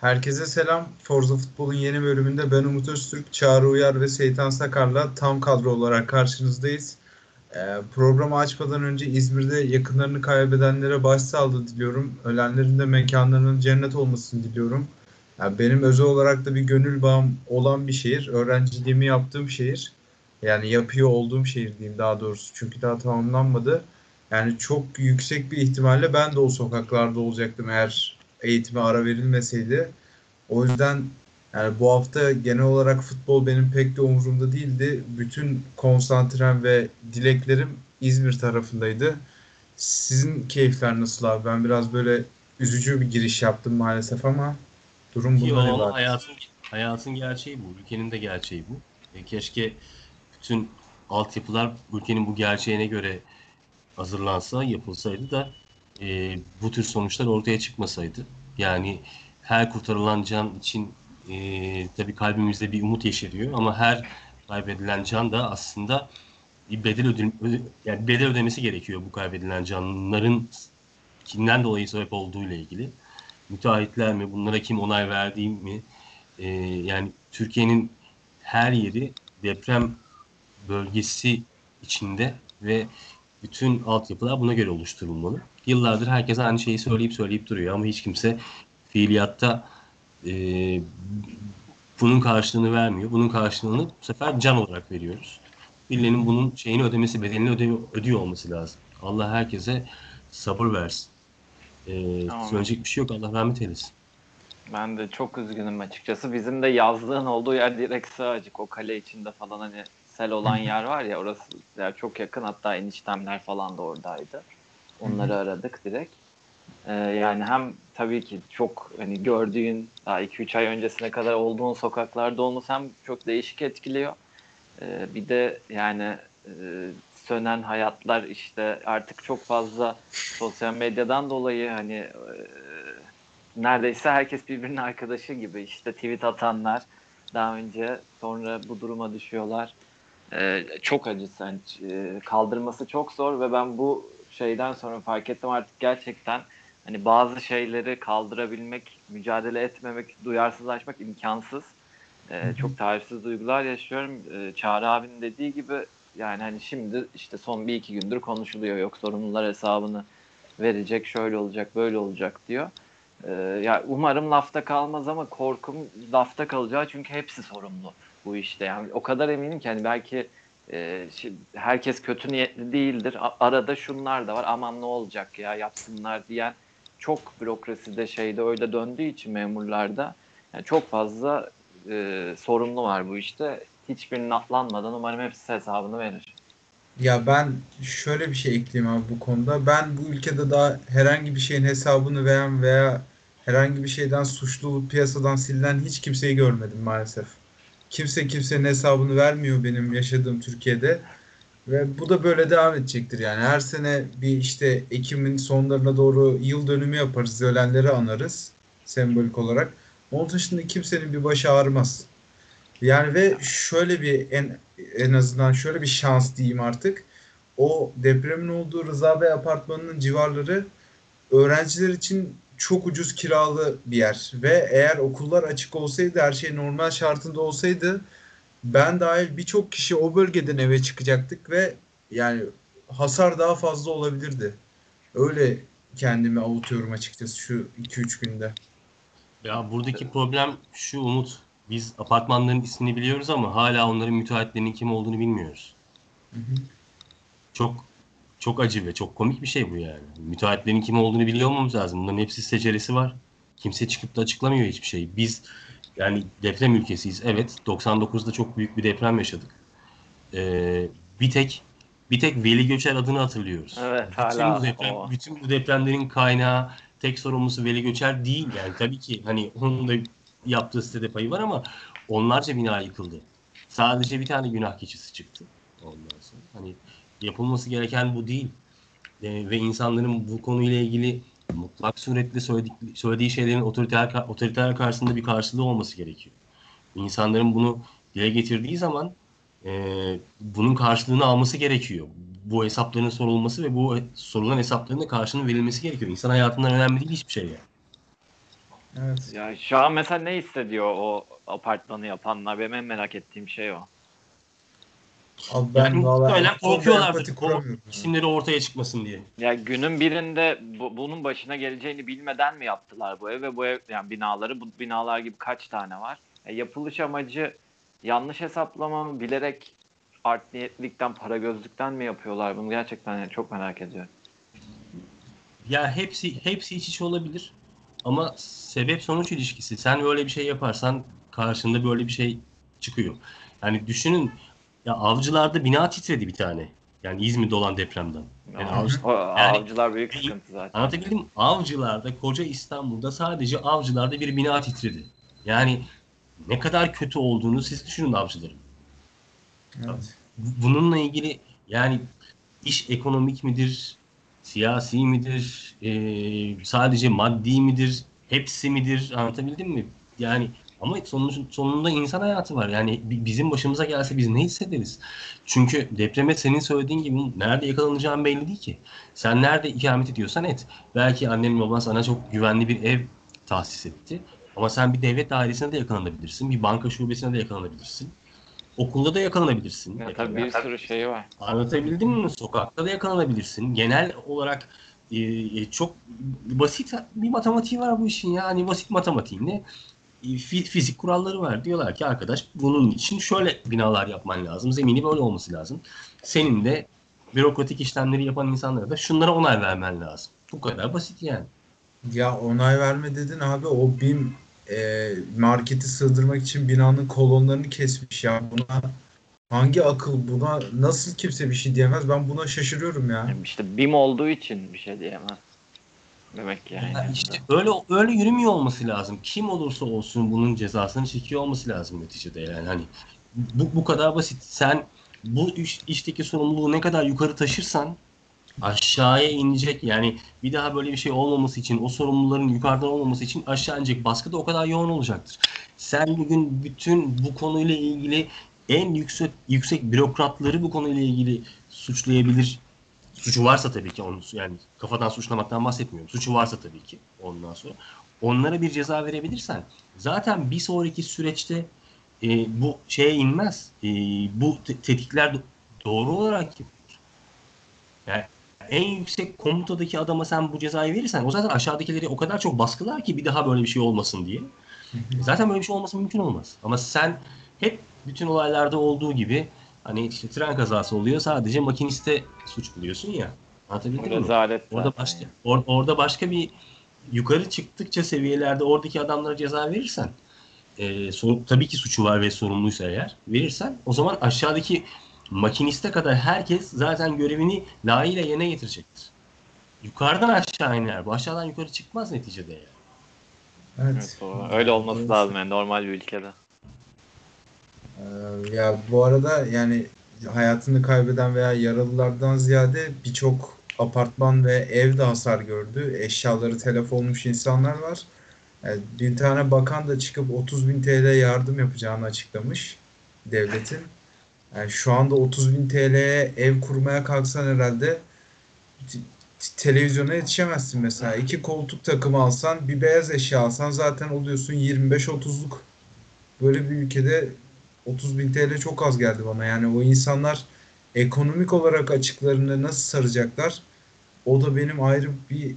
Herkese selam. Forza Futbol'un yeni bölümünde ben Umut Öztürk, Çağrı Uyar ve Seytan Sakar'la tam kadro olarak karşınızdayız. Ee, programı açmadan önce İzmir'de yakınlarını kaybedenlere başsağlığı diliyorum. Ölenlerin de mekanlarının cennet olmasını diliyorum. Yani benim özel olarak da bir gönül bağım olan bir şehir. Öğrenciliğimi yaptığım şehir. Yani yapıyor olduğum şehir diyeyim daha doğrusu. Çünkü daha tamamlanmadı. Yani çok yüksek bir ihtimalle ben de o sokaklarda olacaktım eğer eğitime ara verilmeseydi. O yüzden yani bu hafta genel olarak futbol benim pek de umurumda değildi. Bütün konsantrem ve dileklerim İzmir tarafındaydı. Sizin keyifler nasıl abi? Ben biraz böyle üzücü bir giriş yaptım maalesef ama durum bundan ibaret. hayatın, hayatın gerçeği bu. Ülkenin de gerçeği bu. E, keşke bütün altyapılar ülkenin bu gerçeğine göre hazırlansa, yapılsaydı da e, bu tür sonuçlar ortaya çıkmasaydı. Yani her kurtarılan can için e, tabii kalbimizde bir umut yeşeriyor ama her kaybedilen can da aslında bir bedel ödül, yani bedel ödemesi gerekiyor bu kaybedilen canların kimden dolayı sebep olduğu ile ilgili. Müteahhitler mi, bunlara kim onay verdiği mi? E, yani Türkiye'nin her yeri deprem bölgesi içinde ve bütün altyapılar buna göre oluşturulmalı. Yıllardır herkes aynı şeyi söyleyip söyleyip duruyor ama hiç kimse fiiliyatta e, bunun karşılığını vermiyor. Bunun karşılığını bu sefer can olarak veriyoruz. Birilerinin bunun şeyini ödemesi, bedelini öde, ödüyor olması lazım. Allah herkese sabır versin. E, Tamam. söyleyecek bir şey yok. Allah rahmet eylesin. Ben de çok üzgünüm açıkçası. Bizim de yazlığın olduğu yer direkt Sığacık. O kale içinde falan hani sel olan yer var ya orası yer çok yakın. Hatta eniştemler falan da oradaydı. Onları aradık direkt. Ee, yani hem tabii ki çok hani gördüğün daha 2-3 ay öncesine kadar olduğun sokaklarda olması hem çok değişik etkiliyor. Ee, bir de yani e, sönen hayatlar işte artık çok fazla sosyal medyadan dolayı hani e, neredeyse herkes birbirinin arkadaşı gibi işte tweet atanlar daha önce sonra bu duruma düşüyorlar. Ee, çok acısı hani, e, kaldırması çok zor ve ben bu şeyden sonra fark ettim artık gerçekten hani bazı şeyleri kaldırabilmek, mücadele etmemek, duyarsızlaşmak imkansız. Ee, çok tarifsiz duygular yaşıyorum. Ee, Çağrı abinin dediği gibi yani hani şimdi işte son bir iki gündür konuşuluyor. Yok sorumlular hesabını verecek, şöyle olacak, böyle olacak diyor. Ee, ya umarım lafta kalmaz ama korkum lafta kalacağı çünkü hepsi sorumlu bu işte. Yani o kadar eminim ki hani belki e, şi- herkes kötü niyetli değildir. A- arada şunlar da var. Aman ne olacak ya yapsınlar diyen çok bürokraside şeyde öyle döndüğü için memurlarda yani çok fazla e, sorumlu var bu işte. Hiçbirinin atlanmadan umarım hepsi hesabını verir. Ya ben şöyle bir şey ekleyeyim abi bu konuda. Ben bu ülkede daha herhangi bir şeyin hesabını veren veya herhangi bir şeyden suçlu piyasadan silinen hiç kimseyi görmedim maalesef. Kimse kimsenin hesabını vermiyor benim yaşadığım Türkiye'de. Ve bu da böyle devam edecektir yani. Her sene bir işte Ekim'in sonlarına doğru yıl dönümü yaparız. Ölenleri anarız sembolik olarak. Onun dışında kimsenin bir başı ağrımaz. Yani ve şöyle bir en en azından şöyle bir şans diyeyim artık. O depremin olduğu Rıza Bey apartmanının civarları öğrenciler için çok ucuz kiralı bir yer. Ve eğer okullar açık olsaydı, her şey normal şartında olsaydı ben dahil birçok kişi o bölgeden eve çıkacaktık ve yani hasar daha fazla olabilirdi. Öyle kendimi avutuyorum açıkçası şu 2-3 günde. Ya buradaki problem şu Umut. Biz apartmanların ismini biliyoruz ama hala onların müteahhitlerinin kim olduğunu bilmiyoruz. Hı hı. Çok çok acı ve çok komik bir şey bu yani. Müteahhitlerin kim olduğunu biliyor olmamız lazım. Bunların hepsi seceresi var. Kimse çıkıp da açıklamıyor hiçbir şey. Biz yani deprem ülkesiyiz. Evet 99'da çok büyük bir deprem yaşadık. Ee, bir tek bir tek Veli Göçer adını hatırlıyoruz. Evet, bütün hala bu deprem, o. bütün bu depremlerin kaynağı tek sorumlusu Veli Göçer değil yani tabii ki hani onun da yaptığı sitede payı var ama onlarca bina yıkıldı. Sadece bir tane günah keçisi çıktı ondan sonra. Hani yapılması gereken bu değil. Ee, ve insanların bu konuyla ilgili mutlak suretle söyledik, söylediği şeylerin otoriter, otoriter karşısında bir karşılığı olması gerekiyor. İnsanların bunu dile getirdiği zaman e, bunun karşılığını alması gerekiyor. Bu hesapların sorulması ve bu sorulan hesapların da karşılığının verilmesi gerekiyor. İnsan hayatından önemli değil hiçbir şey yani. Evet. Ya şu an mesela ne hissediyor o apartmanı yapanlar? Benim en merak ettiğim şey o. Abi ben Yani muhtemelen korkuyorlardır. O isimleri ortaya çıkmasın diye. Ya günün birinde bu- bunun başına geleceğini bilmeden mi yaptılar bu ev ve bu ev yani binaları bu binalar gibi kaç tane var? E, yapılış amacı yanlış hesaplama mı bilerek art niyetlikten para gözlükten mi yapıyorlar bunu gerçekten yani çok merak ediyorum. Ya hepsi hepsi iç içe olabilir. Ama sebep sonuç ilişkisi. Sen böyle bir şey yaparsan karşında böyle bir şey çıkıyor. Yani düşünün ya avcılarda bina titredi bir tane. Yani İzmir'de olan depremden. Yani avcı- yani- avcılar büyük sıkıntı zaten. Anlatabildim mi? Avcılarda, koca İstanbul'da sadece avcılarda bir bina titredi. Yani ne kadar kötü olduğunu siz düşünün avcıların. Evet. Bununla ilgili yani iş ekonomik midir, siyasi midir, eee, sadece maddi midir, hepsi midir anlatabildim mi? Yani ama sonun, sonunda insan hayatı var. Yani bi- bizim başımıza gelse biz ne hissederiz? Çünkü depreme senin söylediğin gibi nerede yakalanacağın belli değil ki. Sen nerede ikamet ediyorsan et. Belki annen baban sana çok güvenli bir ev tahsis etti. Ama sen bir devlet dairesine de yakalanabilirsin. Bir banka şubesine de yakalanabilirsin. Okulda da yakalanabilirsin. Ya, tabii bir sürü şeyi var. Anlatabildim mi? Sokakta da yakalanabilirsin. Genel olarak e, çok basit bir matematiği var bu işin ya. Hani basit matematiğinde e, fizik kuralları var. Diyorlar ki arkadaş bunun için şöyle binalar yapman lazım. Zemini böyle olması lazım. Senin de bürokratik işlemleri yapan insanlara da şunlara onay vermen lazım. Bu kadar basit yani. Ya onay verme dedin abi o BİM e, marketi sığdırmak için binanın kolonlarını kesmiş ya. Buna hangi akıl buna nasıl kimse bir şey diyemez ben buna şaşırıyorum ya. İşte BİM olduğu için bir şey diyemez. Demek yani. Ya işte öyle öyle yürümüyor olması lazım. Kim olursa olsun bunun cezasını çekiyor olması lazım neticede yani hani bu bu kadar basit. Sen bu iş, işteki sorumluluğu ne kadar yukarı taşırsan aşağıya inecek yani bir daha böyle bir şey olmaması için o sorumluların yukarıdan olmaması için aşağı inecek baskı da o kadar yoğun olacaktır. Sen bugün bütün bu konuyla ilgili en yüksek yüksek bürokratları bu konuyla ilgili suçlayabilir suçu varsa tabii ki onu yani kafadan suçlamaktan bahsetmiyorum. Suçu varsa tabii ki ondan sonra onlara bir ceza verebilirsen zaten bir sonraki süreçte e, bu şeye inmez. E, bu te- tetikler do- doğru olarak yapılır. Yani en yüksek komutadaki adama sen bu cezayı verirsen o zaten aşağıdakileri o kadar çok baskılar ki bir daha böyle bir şey olmasın diye. Zaten böyle bir şey olması mümkün olmaz. Ama sen hep bütün olaylarda olduğu gibi hani işte tren kazası oluyor sadece makiniste suç buluyorsun ya. Anlatabildim mi? Rezalet Orada başka or- orada başka bir yukarı çıktıkça seviyelerde oradaki adamlara ceza verirsen e, sor- tabii ki suçu var ve sorumluysa eğer verirsen o zaman aşağıdaki makiniste kadar herkes zaten görevini layığıyla yerine getirecektir. Yukarıdan aşağı iner. Bu aşağıdan yukarı çıkmaz neticede yani. Evet. Evet, doğru. Öyle olması Doğru. lazım yani normal bir ülkede. Ee, ya bu arada yani hayatını kaybeden veya yaralılardan ziyade birçok apartman ve ev de hasar gördü. Eşyaları telef olmuş insanlar var. Yani bir tane bakan da çıkıp 30 bin TL yardım yapacağını açıklamış devletin. Yani şu anda 30 bin TL'ye ev kurmaya kalksan herhalde televizyona yetişemezsin mesela. İki koltuk takımı alsan, bir beyaz eşya alsan zaten oluyorsun 25-30'luk. Böyle bir ülkede 30 bin TL çok az geldi bana. Yani o insanlar ekonomik olarak açıklarını nasıl saracaklar? O da benim ayrı bir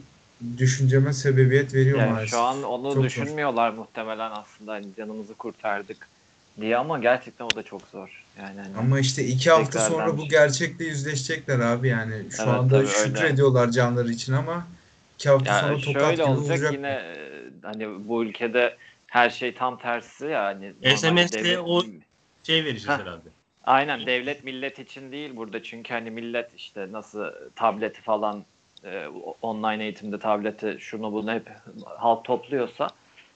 düşünceme sebebiyet veriyor Yani maalesef. şu an onu Çok zor. düşünmüyorlar muhtemelen aslında hani canımızı kurtardık diye ama gerçekten o da çok zor. Yani hani Ama işte iki hafta sonra bu gerçekle yüzleşecekler abi yani. Şu Evet, anda şükrediyorlar canları için ama iki hafta ya sonra tokat şöyle gibi olacak vuracak. yine e, hani bu ülkede her şey tam tersi ya normalde SMS'le devlet- o- Şey vereceğiz Heh. herhalde. Aynen devlet millet için değil burada çünkü hani millet işte nasıl tableti falan e, online eğitimde tableti şunu bunu hep halk topluyorsa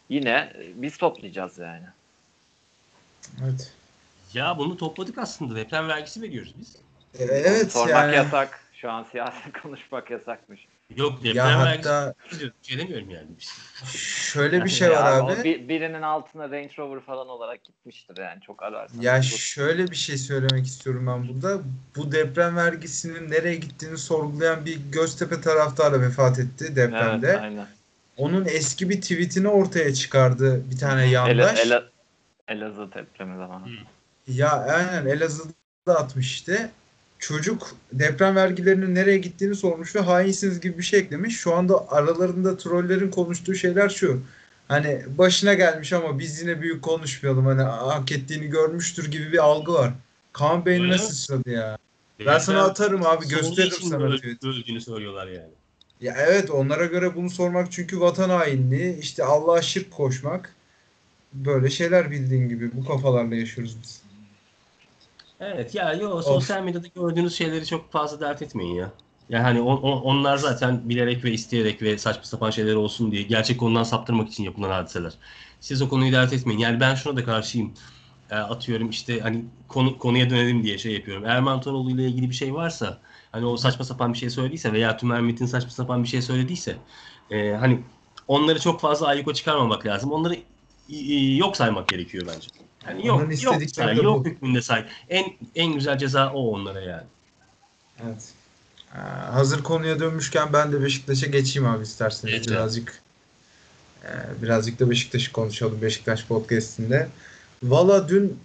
yine biz toplayacağız yani. Evet. Ya bunu topladık aslında. Deprem vergisi veriyoruz biz. Evet Sormak yani. yasak. Şu an siyaset konuşmak yasakmış. Yok deprem Ya vergisi hatta. Bir şey demiyorum yani. Biz. şöyle bir şey var o abi. bir- birinin altına Range Rover falan olarak gitmiştir yani çok ararsan. Ya Bu- şöyle bir şey söylemek istiyorum ben burada. Bu deprem vergisinin nereye gittiğini sorgulayan bir Göztepe taraftarı vefat etti evet, depremde. aynen. Onun eski bir tweetini ortaya çıkardı bir tane yandaş. Ele, Ele, Elazığ depremi zamanı. Ya aynen Elazığ'da atmış işte. Çocuk deprem vergilerinin nereye gittiğini sormuş ve hainsiniz gibi bir şey eklemiş. Şu anda aralarında trollerin konuştuğu şeyler şu. Hani başına gelmiş ama biz yine büyük konuşmayalım. Hani hak ettiğini görmüştür gibi bir algı var. Kaan beynime Öyle. sıçradı ya. Ben sana atarım abi, gösteririm sana. Öldüğünü söylüyorlar yani. Ya evet onlara göre bunu sormak çünkü vatan hainliği, işte Allah'a şirk koşmak. Böyle şeyler bildiğin gibi bu kafalarla yaşıyoruz biz. Evet ya yo sosyal medyada gördüğünüz şeyleri çok fazla dert etmeyin ya. Yani hani on- on- onlar zaten bilerek ve isteyerek ve saçma sapan şeyler olsun diye gerçek konudan saptırmak için yapılan hadiseler. Siz o konuyu dert etmeyin. Yani ben şuna da karşıyım. E, atıyorum işte hani konu, konuya dönelim diye şey yapıyorum. Erman Toroğlu ile ilgili bir şey varsa hani o saçma sapan bir şey söylediyse veya Tümer Metin saçma sapan bir şey söylediyse e, hani onları çok fazla ayyuka çıkarmamak lazım. Onları i- yok saymak gerekiyor bence. Yani yok, Onların yok istedikleri yok bu. hükmünde say. En en güzel ceza o onlara yani. Evet. Ee, hazır konuya dönmüşken ben de Beşiktaş'a geçeyim abi isterseniz Geç abi. birazcık. Ee, birazcık da Beşiktaş'ı konuşalım Beşiktaş podcast'inde. Valla dün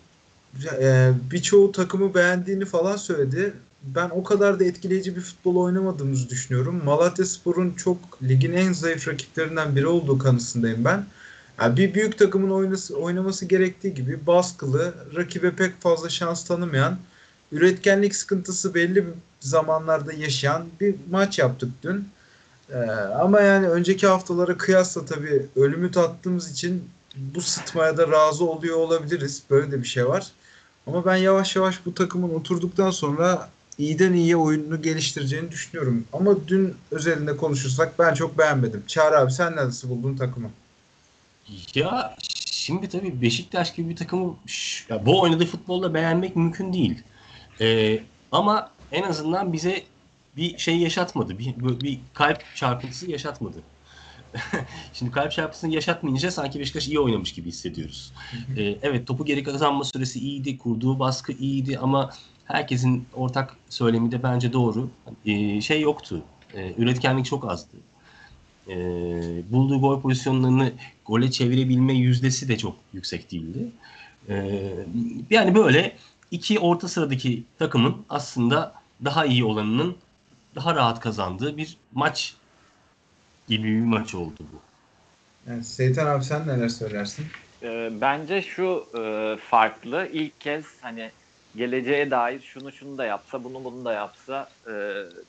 e, birçoğu takımı beğendiğini falan söyledi. Ben o kadar da etkileyici bir futbol oynamadığımızı düşünüyorum. Malatyaspor'un çok ligin en zayıf rakiplerinden biri olduğu kanısındayım ben. Yani bir büyük takımın oynası, oynaması gerektiği gibi baskılı, rakibe pek fazla şans tanımayan, üretkenlik sıkıntısı belli zamanlarda yaşayan bir maç yaptık dün. Ee, ama yani önceki haftalara kıyasla tabii ölümü tattığımız için bu sıtmaya da razı oluyor olabiliriz. Böyle de bir şey var. Ama ben yavaş yavaş bu takımın oturduktan sonra iyiden iyiye oyununu geliştireceğini düşünüyorum. Ama dün özelinde konuşursak ben çok beğenmedim. Çağrı abi sen nasıl buldun takımı? Ya şimdi tabii Beşiktaş gibi bir takımı ş- ya bu oynadığı futbolda beğenmek mümkün değil. Ee, ama en azından bize bir şey yaşatmadı. Bir, bir, kalp çarpıntısı yaşatmadı. Şimdi kalp çarpıntısını yaşatmayınca sanki Beşiktaş iyi oynamış gibi hissediyoruz. Ee, evet topu geri kazanma süresi iyiydi, kurduğu baskı iyiydi ama herkesin ortak söylemi de bence doğru. Ee, şey yoktu, ee, üretkenlik çok azdı. Ee, bulduğu gol pozisyonlarını gole çevirebilme yüzdesi de çok yüksek değildi. Ee, yani böyle iki orta sıradaki takımın aslında daha iyi olanının daha rahat kazandığı bir maç gibi bir maç oldu bu. Yani Seytan abi sen neler söylersin? Ee, bence şu e, farklı. İlk kez hani geleceğe dair şunu şunu da yapsa, bunu bunu da yapsa e,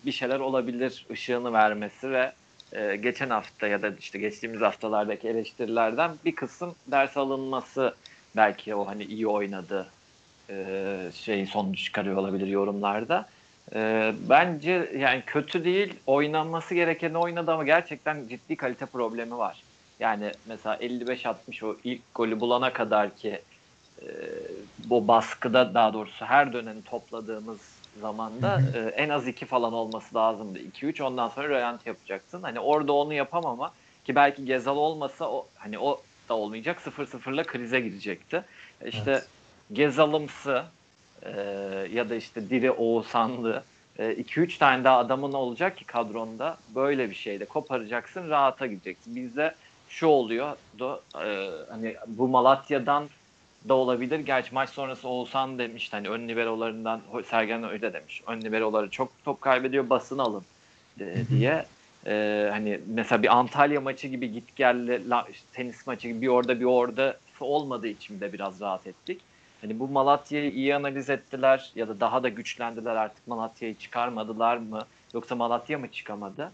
bir şeyler olabilir ışığını vermesi ve e, geçen hafta ya da işte geçtiğimiz haftalardaki eleştirilerden bir kısım ders alınması belki o hani iyi oynadı e, şey sonuç çıkarıyor olabilir yorumlarda. E, bence yani kötü değil oynanması gerekeni oynadı ama gerçekten ciddi kalite problemi var. Yani mesela 55-60 o ilk golü bulana kadar ki e, bu baskıda daha doğrusu her dönemi topladığımız zamanda e, en az 2 falan olması lazımdı. 2-3 ondan sonra rölanti yapacaksın. Hani orada onu yapamama ki belki Gezal olmasa o hani o da olmayacak 0-0'la krize girecekti. E İşte Evet. Gezalımsı e, ya da işte Diri Oğuzhanlı 2-3 tane daha adamın olacak ki kadronda böyle bir şeyde koparacaksın rahata gideceksin. Bizde şu oluyor da e, hani bu Malatya'dan da olabilir. Gerçi maç sonrası Oğuzhan demiş hani ön liberolarından Sergen öyle demiş. Ön liberoları çok top kaybediyor basın alın e, diye. E, hani mesela bir Antalya maçı gibi git işte tenis maçı gibi bir orada bir orada olmadığı için de biraz rahat ettik. Hani bu Malatya'yı iyi analiz ettiler ya da daha da güçlendiler artık Malatya'yı çıkarmadılar mı yoksa Malatya mı çıkamadı?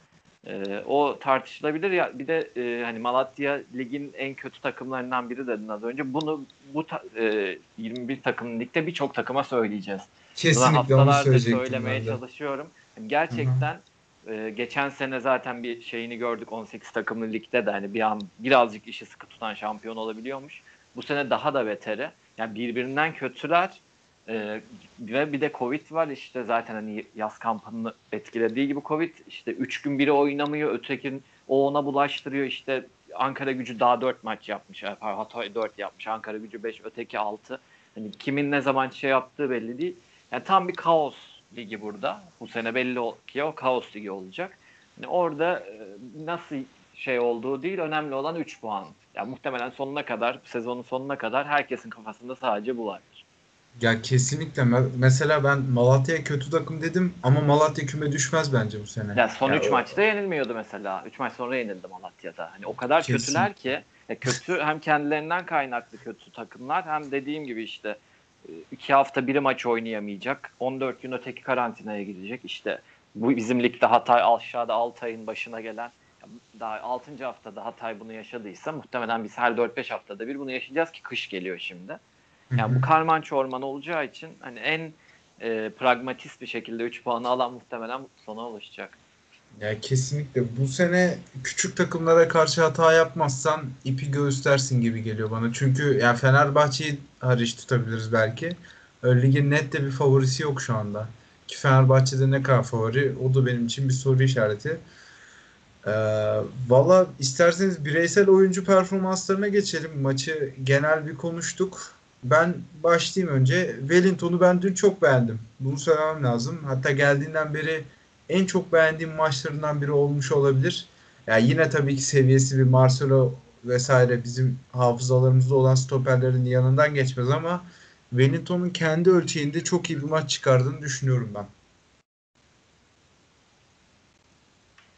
Ee, o tartışılabilir ya bir de e, hani Malatya ligin en kötü takımlarından biri dedin az önce. Bunu bu ta- e, 21 takım ligde birçok takıma söyleyeceğiz. Kesinlikle onu haftalardır söylemeye çalışıyorum. Yani gerçekten e, geçen sene zaten bir şeyini gördük 18 takımlı ligde de hani bir an birazcık işi sıkı tutan şampiyon olabiliyormuş. Bu sene daha da beteri. Yani birbirinden kötüler. E, ve bir de Covid var işte zaten hani yaz kampını etkilediği gibi Covid işte 3 gün biri oynamıyor ötekin o ona bulaştırıyor işte Ankara gücü daha 4 maç yapmış. Hatay 4 yapmış. Ankara gücü 5 öteki 6. Hani kimin ne zaman şey yaptığı belli değil. Yani tam bir kaos ligi burada. Bu sene belli ki o kaos ligi olacak. Yani orada e, nasıl şey olduğu değil. Önemli olan 3 puan. Yani muhtemelen sonuna kadar, sezonun sonuna kadar herkesin kafasında sadece bu vardır. Ya kesinlikle. Me- Mesela ben Malatya'ya kötü takım dedim ama Malatya küme düşmez bence bu sene. Yani son Ya 3 o- maçta yenilmiyordu mesela. 3 maç sonra yenildi Malatya'da. Hani o kadar Kesin. kötüler ki e, kötü hem kendilerinden kaynaklı kötü takımlar hem dediğim gibi işte 2 hafta biri maç oynayamayacak. 14 gün öteki karantinaya gidecek. İşte bu bizim ligde Hatay aşağıda Altay'ın başına gelen daha 6. haftada Hatay bunu yaşadıysa muhtemelen biz her 4-5 haftada bir bunu yaşayacağız ki kış geliyor şimdi. Yani bu karman çorman olacağı için hani en e, pragmatist bir şekilde 3 puanı alan muhtemelen sona ulaşacak. Ya kesinlikle. Bu sene küçük takımlara karşı hata yapmazsan ipi göstersin gibi geliyor bana. Çünkü ya Fenerbahçe'yi hariç tutabiliriz belki. Ligin net de bir favorisi yok şu anda. Ki Fenerbahçe'de ne kadar favori o da benim için bir soru işareti. Ee, Valla isterseniz bireysel oyuncu performanslarına geçelim. Maçı genel bir konuştuk. Ben başlayayım önce. Wellington'u ben dün çok beğendim. Bunu söylemem lazım. Hatta geldiğinden beri en çok beğendiğim maçlarından biri olmuş olabilir. Yani yine tabii ki seviyesi bir Marcelo vesaire bizim hafızalarımızda olan stoperlerin yanından geçmez ama Wellington'un kendi ölçeğinde çok iyi bir maç çıkardığını düşünüyorum ben.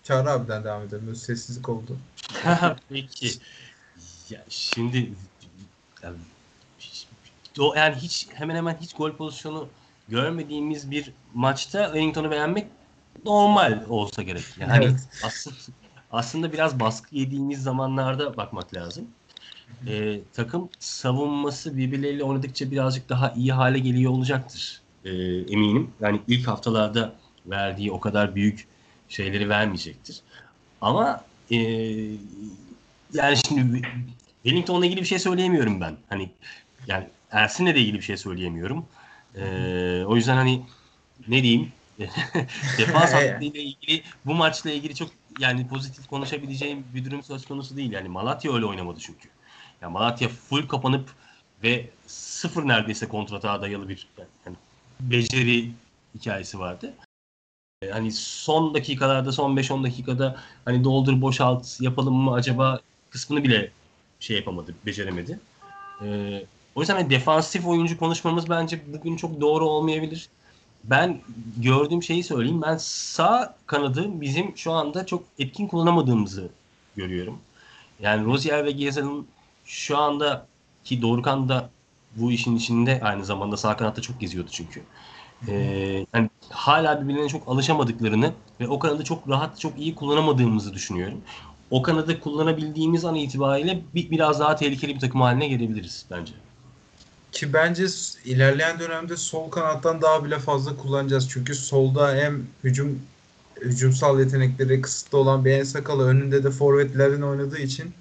Çağrı abiden devam edelim. Böyle sessizlik oldu. Peki. Ya şimdi yani, o yani hiç hemen hemen hiç gol pozisyonu görmediğimiz bir maçta Wellington'u beğenmek normal olsa gerek. Yani hani Evet. aslında aslında biraz baskı yediğimiz zamanlarda bakmak lazım. Ee, takım savunması birbirleriyle oynadıkça birazcık daha iyi hale geliyor olacaktır. Ee, eminim. Yani ilk haftalarda verdiği o kadar büyük şeyleri vermeyecektir. Ama e, yani şimdi Wellington'la ilgili bir şey söyleyemiyorum ben. Hani yani Ersin'le de ilgili bir şey söyleyemiyorum. Ee, o yüzden hani ne diyeyim defans hattıyla ilgili bu maçla ilgili çok yani pozitif konuşabileceğim bir durum söz konusu değil. Yani Malatya öyle oynamadı çünkü. Yani Malatya full kapanıp ve sıfır neredeyse kontratağa dayalı bir yani beceri hikayesi vardı. Ee, hani son dakikalarda son 5-10 dakikada hani doldur boşalt yapalım mı acaba kısmını bile şey yapamadı, beceremedi. Ee, o yüzden hani defansif oyuncu konuşmamız bence bugün çok doğru olmayabilir. Ben gördüğüm şeyi söyleyeyim. Ben sağ kanadı bizim şu anda çok etkin kullanamadığımızı görüyorum. Yani Rozier ve Gezal'ın şu anda ki Dorukhan da bu işin içinde aynı zamanda sağ kanatta çok geziyordu çünkü. Ee, yani hala birbirlerine çok alışamadıklarını ve o kanadı çok rahat, çok iyi kullanamadığımızı düşünüyorum. O kanadı kullanabildiğimiz an itibariyle bir, biraz daha tehlikeli bir takım haline gelebiliriz bence. Ki bence ilerleyen dönemde sol kanattan daha bile fazla kullanacağız. Çünkü solda hem hücum hücumsal yetenekleri kısıtlı olan bir Ensakalı önünde de forvetlerin oynadığı için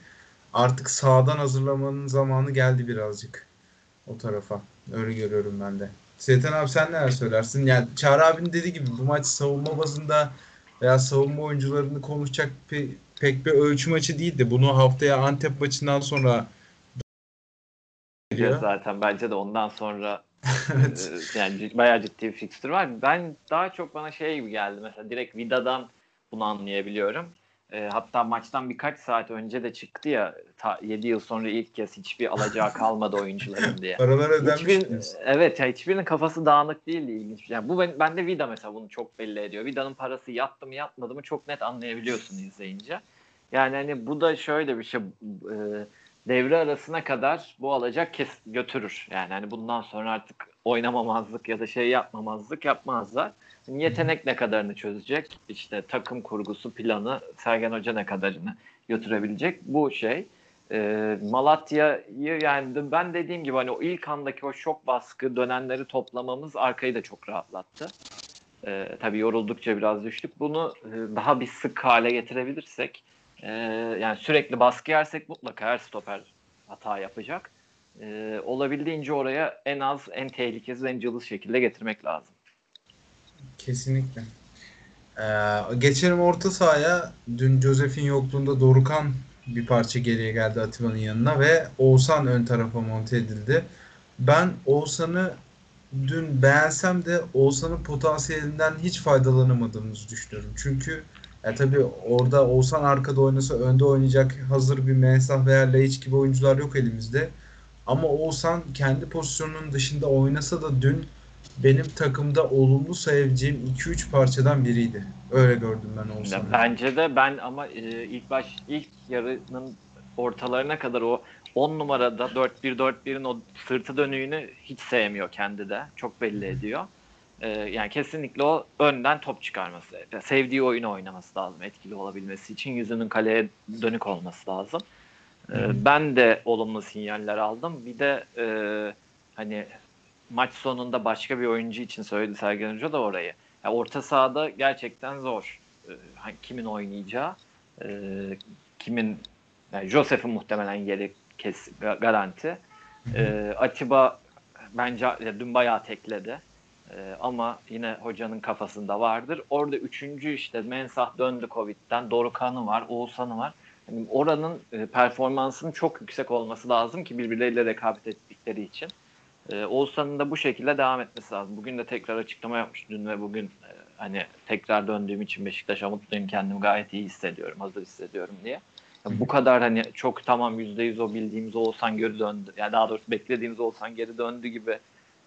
artık sağdan hazırlamanın zamanı geldi birazcık o tarafa. Öyle görüyorum ben de. Seyten abi sen neler söylersin? Yani Çağrı abinin dediği gibi bu maç savunma bazında veya savunma oyuncularını konuşacak pe- pek bir ölçü maçı değildi. Bunu haftaya Antep maçından sonra Göreceğiz zaten bence de ondan sonra evet. e, yani bayağı ciddi bir fikstür var. Ben daha çok bana şey gibi geldi mesela direkt Vida'dan bunu anlayabiliyorum. E, hatta maçtan birkaç saat önce de çıktı ya ta, 7 yıl sonra ilk kez hiçbir alacağı kalmadı oyuncuların diye. Paralar ödenmiş. Hiçbir, diyorsun. evet ya hiçbirinin kafası dağınık değildi ilginç. Yani bu ben, bende Vida mesela bunu çok belli ediyor. Vida'nın parası yattı mı yatmadı mı çok net anlayabiliyorsun izleyince. Yani hani bu da şöyle bir şey e, devre arasına kadar bu alacak kes götürür. Yani hani bundan sonra artık oynamamazlık ya da şey yapmamazlık yapmazlar. Yetenek ne kadarını çözecek? İşte takım kurgusu planı Sergen Hoca ne kadarını götürebilecek? Bu şey. E, Malatya'yı yani ben dediğim gibi hani o ilk andaki o şok baskı dönenleri toplamamız arkayı da çok rahatlattı. E, tabii yoruldukça biraz düştük. Bunu e, daha bir sık hale getirebilirsek e, yani sürekli baskı yersek mutlaka her stoper hata yapacak. E, olabildiğince oraya en az en tehlikesiz en cılız şekilde getirmek lazım. Kesinlikle. Ee, geçelim orta sahaya. Dün Josef'in yokluğunda Dorukan bir parça geriye geldi Atiba'nın yanına ve Oğuzhan ön tarafa monte edildi. Ben Oğuzhan'ı dün beğensem de Oğuzhan'ın potansiyelinden hiç faydalanamadığımızı düşünüyorum. Çünkü Ya tabii orada Oğuzhan arkada oynasa önde oynayacak hazır bir Mensah veya Laiç gibi oyuncular yok elimizde. Ama Oğuzhan kendi pozisyonunun dışında oynasa da dün benim takımda olumlu sayabileceğim 2-3 parçadan biriydi. Öyle gördüm ben Oğuzhan'ı. Bence de ben ama e, ilk baş ilk yarının ortalarına kadar o 10 numarada 4-1-4-1'in o sırtı dönüğünü hiç sevmiyor kendi de. Çok belli ediyor. E, yani kesinlikle o önden top çıkarması. ya Sevdiği oyunu oynaması lazım etkili olabilmesi için. Yüzünün kaleye dönük olması lazım. E, ben de olumlu sinyaller aldım. Bir de e, hani maç sonunda başka bir oyuncu için söyledi Sergen Hoca da orayı. Ya orta sahada gerçekten zor. Ee, hani kimin oynayacağı, e, kimin yani Josef'in muhtemelen yeri kes ga- garanti. E, Atiba bence dün bayağı tekledi. E, ama yine hocanın kafasında vardır. Orada üçüncü işte Mensah döndü Covid'den. Dorukhan'ı var, Oğuzhan'ı var. Yani oranın e, performansının çok yüksek olması lazım ki birbirleriyle rekabet ettikleri için. E, Oğuzhan'ın da bu şekilde devam etmesi lazım. Bugün de tekrar açıklama yapmış dün ve bugün e, hani tekrar döndüğüm için Beşiktaş'a mutluyum. Kendimi gayet iyi hissediyorum, hazır hissediyorum diye. Ya bu kadar hani çok tamam %100 o bildiğimiz Oğuzhan geri döndü. Yani daha doğrusu beklediğimiz Oğuzhan geri döndü gibi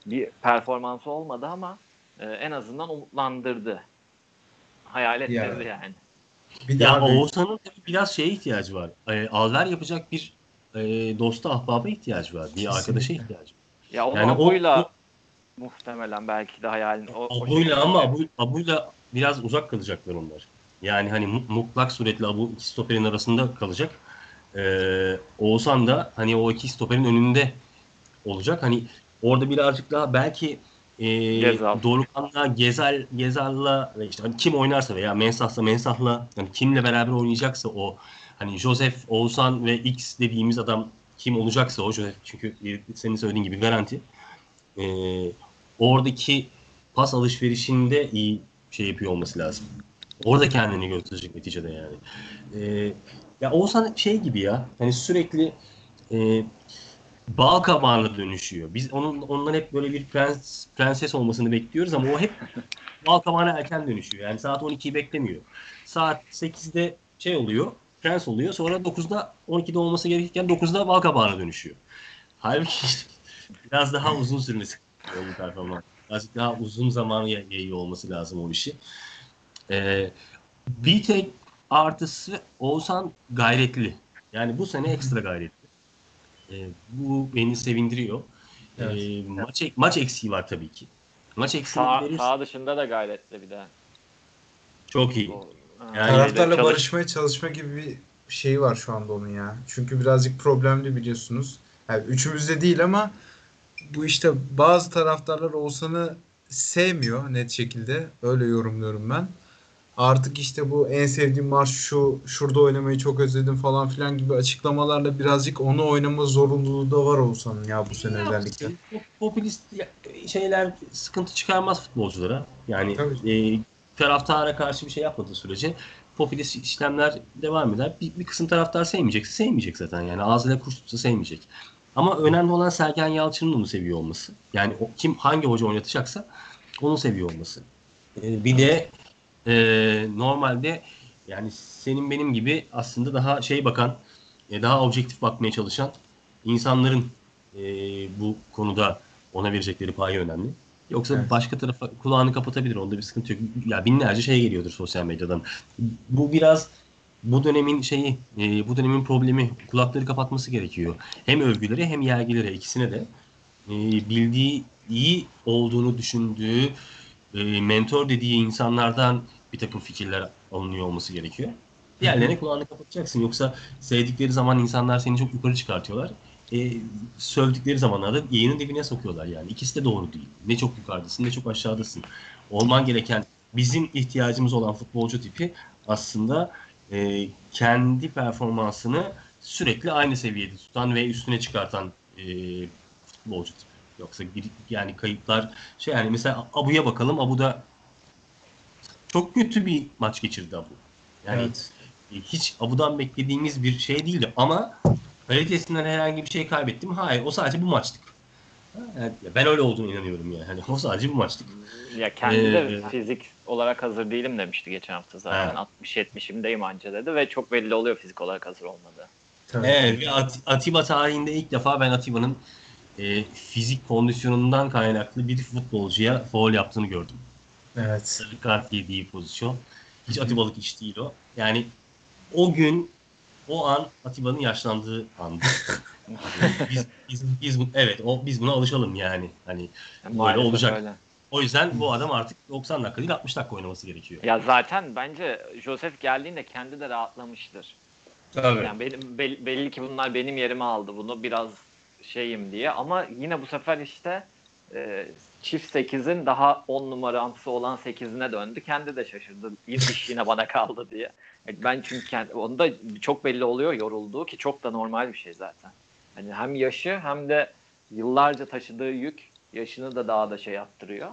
bir performansı olmadı ama e, en azından umutlandırdı. Hayal ettirdi yani. Bir Ya daha Oğuzhan'ın tabii biraz şeye ihtiyacı var. E, alver yapacak bir e, dosta ahbaba ihtiyacı var. Bir arkadaşa ihtiyacı var. Ya o Yani Abu'yla o- muhtemelen belki de hayalin o, Abu'yla ama Abu, Abu'yla biraz uzak kalacaklar onlar. Yani hani mu- mutlak suretle Abu iki stoperin arasında kalacak. Ee, Oğuzhan da hani o iki stoperin önünde olacak. Hani orada birazcık daha belki e, Gezal. Dorukhan'la Gezal Gezal'la işte hani kim oynarsa veya Mensah'sa Mensah'la hani kimle beraber oynayacaksa o hani Joseph, Oğuzhan ve X dediğimiz adam kim olacaksa o Joseph çünkü senin söylediğin gibi garanti. Ee, oradaki pas alışverişinde iyi şey yapıyor olması lazım. Orada kendini gösterecek neticede yani. Ee, ya Oğuzhan şey gibi ya. Hani sürekli e, bal kabağına dönüşüyor. Biz onun ondan hep böyle bir prens prenses olmasını bekliyoruz ama o hep bal kabağına erken dönüşüyor. Yani saat 12'yi beklemiyor. Saat 8'de şey oluyor. Prens oluyor. Sonra 9'da 12'de olması gerekirken 9'da bal kabağına dönüşüyor. Halbuki biraz daha uzun sürmesi bu performans. Birazcık daha uzun zaman yay- yayıyor olması lazım o işi. Ee, bir tek artısı Oğuzhan gayretli. Yani bu sene ekstra gayretli. Ee, bu beni sevindiriyor. Ee, Evet. maç, maç eksiği var tabii ki. Maç eksiği Sağ, verirse sağ dışında da gayretli bir de. çok iyi. O- Yani- Taraftarla çalış- barışmaya çalışma gibi bir şey var şu anda onun ya. Çünkü birazcık problemli biliyorsunuz. Yani üçümüzde değil ama bu işte bazı taraftarlar Oğuzhan'ı sevmiyor net şekilde. Öyle yorumluyorum ben. Artık işte bu en sevdiğim marş şu, şurada oynamayı çok özledim falan filan gibi açıklamalarla birazcık onu oynama zorunluluğu da var Oğuzhan'ın ya bu sene Ne özellikle. popülist şeyler sıkıntı çıkarmaz futbolculara. Yani Tabii. e, taraftara karşı bir şey yapmadığı sürece popülist işlemler devam eder. Bir, bir kısım taraftar sevmeyecekse sevmeyecek zaten. Yani ağzıyla kuş tutsa sevmeyecek. Ama önemli olan Sergen Yalçın'ın onu seviyor olması. Yani o, kim hangi hoca oynatacaksa onu seviyor olması. E, bir de e, normalde yani senin benim gibi aslında daha şey bakan, e, daha objektif bakmaya çalışan insanların e, bu konuda ona verecekleri payı önemli. Yoksa Evet. başka tarafa kulağını kapatabilir. Onda bir sıkıntı yok. Ya binlerce şey geliyordur sosyal medyadan. Bu biraz bu dönemin şeyi, e, bu dönemin problemi kulakları kapatması gerekiyor. Hem övgülere hem yergilere ikisine de e, bildiği iyi olduğunu düşündüğü e, mentor dediği insanlardan bir takım fikirler alınıyor olması gerekiyor. Diğerlerine kulağını kapatacaksın. Yoksa sevdikleri zaman insanlar seni çok yukarı çıkartıyorlar. E, sövdükleri zamanlarda yayının dibine sokuyorlar yani. İkisi de doğru değil. Ne çok yukarıdasın ne çok aşağıdasın. Olman gereken bizim ihtiyacımız olan futbolcu tipi aslında e, kendi performansını sürekli aynı seviyede tutan ve üstüne çıkartan e, futbolcu tipi. Yoksa bir, yani kayıplar şey yani mesela Abu'ya bakalım. Abu da çok kötü bir maç geçirdi Abu. Yani Evet. e, hiç Abu'dan beklediğimiz bir şey değildi ama kalitesinden herhangi bir şey kaybettim. Hayır o sadece bu maçtık. Yani ben öyle olduğunu inanıyorum yani. Hani o sadece bir maçlık. Ya kendi de Ee, fizik olarak hazır değilim demişti geçen hafta zaten. Ha. 60-70'imdeyim anca dedi ve çok belli oluyor fizik olarak hazır olmadığı. Tabii. Evet, ve At- Atiba tarihinde ilk defa ben Atiba'nın e, fizik kondisyonundan kaynaklı bir futbolcuya foul yaptığını gördüm. Evet. Sarı kart yediği pozisyon. Hiç Atiba'lık iş değil o. Yani o gün, o an Atiba'nın yaşlandığı andı. biz, biz, biz, evet, o, biz buna alışalım yani. Hani Yani Böyle maalesef olacak. öyle. o yüzden bu adam artık 90 dakika değil 60 dakika oynaması gerekiyor. Ya zaten bence Joseph geldiğinde kendi de rahatlamıştır. Tabii. Yani benim bel- belli ki bunlar benim yerime aldı bunu biraz şeyim diye ama yine bu sefer işte e, çift 8'in daha 10 numaransı olan 8'ine döndü. Kendi de şaşırdı. İş yine bana kaldı diye. E, Ben çünkü kendi, onda çok belli oluyor yorulduğu ki çok da normal bir şey zaten. Hani hem yaşı hem de yıllarca taşıdığı yük yaşını da daha da şey yaptırıyor.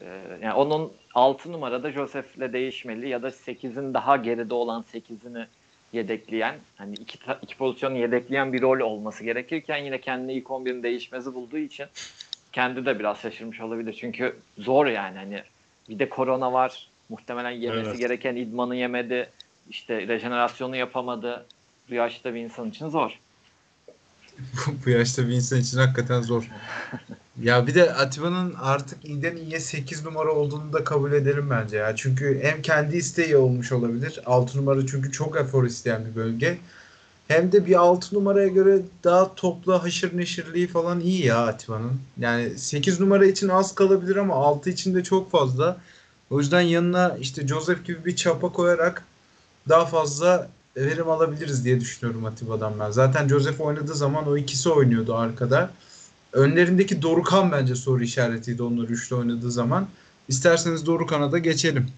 Ee, yani onun 6 numarada Joseph'le değişmeli ya da 8'in daha geride olan 8'ini yedekleyen hani iki, iki pozisyonu yedekleyen bir rol olması gerekirken yine kendi ilk 11'in değişmezi bulduğu için kendi de biraz şaşırmış olabilir. Çünkü zor yani hani bir de korona var. Muhtemelen yemesi Evet. gereken idmanı yemedi. İşte rejenerasyonu yapamadı. Bu yaşta bir insan için zor. bu yaşta bir insan için hakikaten zor. Ya bir de Atiba'nın artık iyiden iyiye 8 numara olduğunu da kabul edelim bence ya. Çünkü hem kendi isteği olmuş olabilir. 6 numara çünkü çok efor isteyen bir bölge. Hem de bir 6 numaraya göre daha toplu haşır neşirliği falan iyi ya Atiba'nın. Yani 8 numara için az kalabilir ama 6 için de çok fazla. O yüzden yanına işte Joseph gibi bir çapa koyarak daha fazla verim alabiliriz diye düşünüyorum Atiba'dan ben. Zaten Joseph oynadığı zaman o ikisi oynuyordu arkada. Önlerindeki Dorukan bence soru işaretiydi onlar üçlü oynadığı zaman. İsterseniz Dorukan'a da geçelim.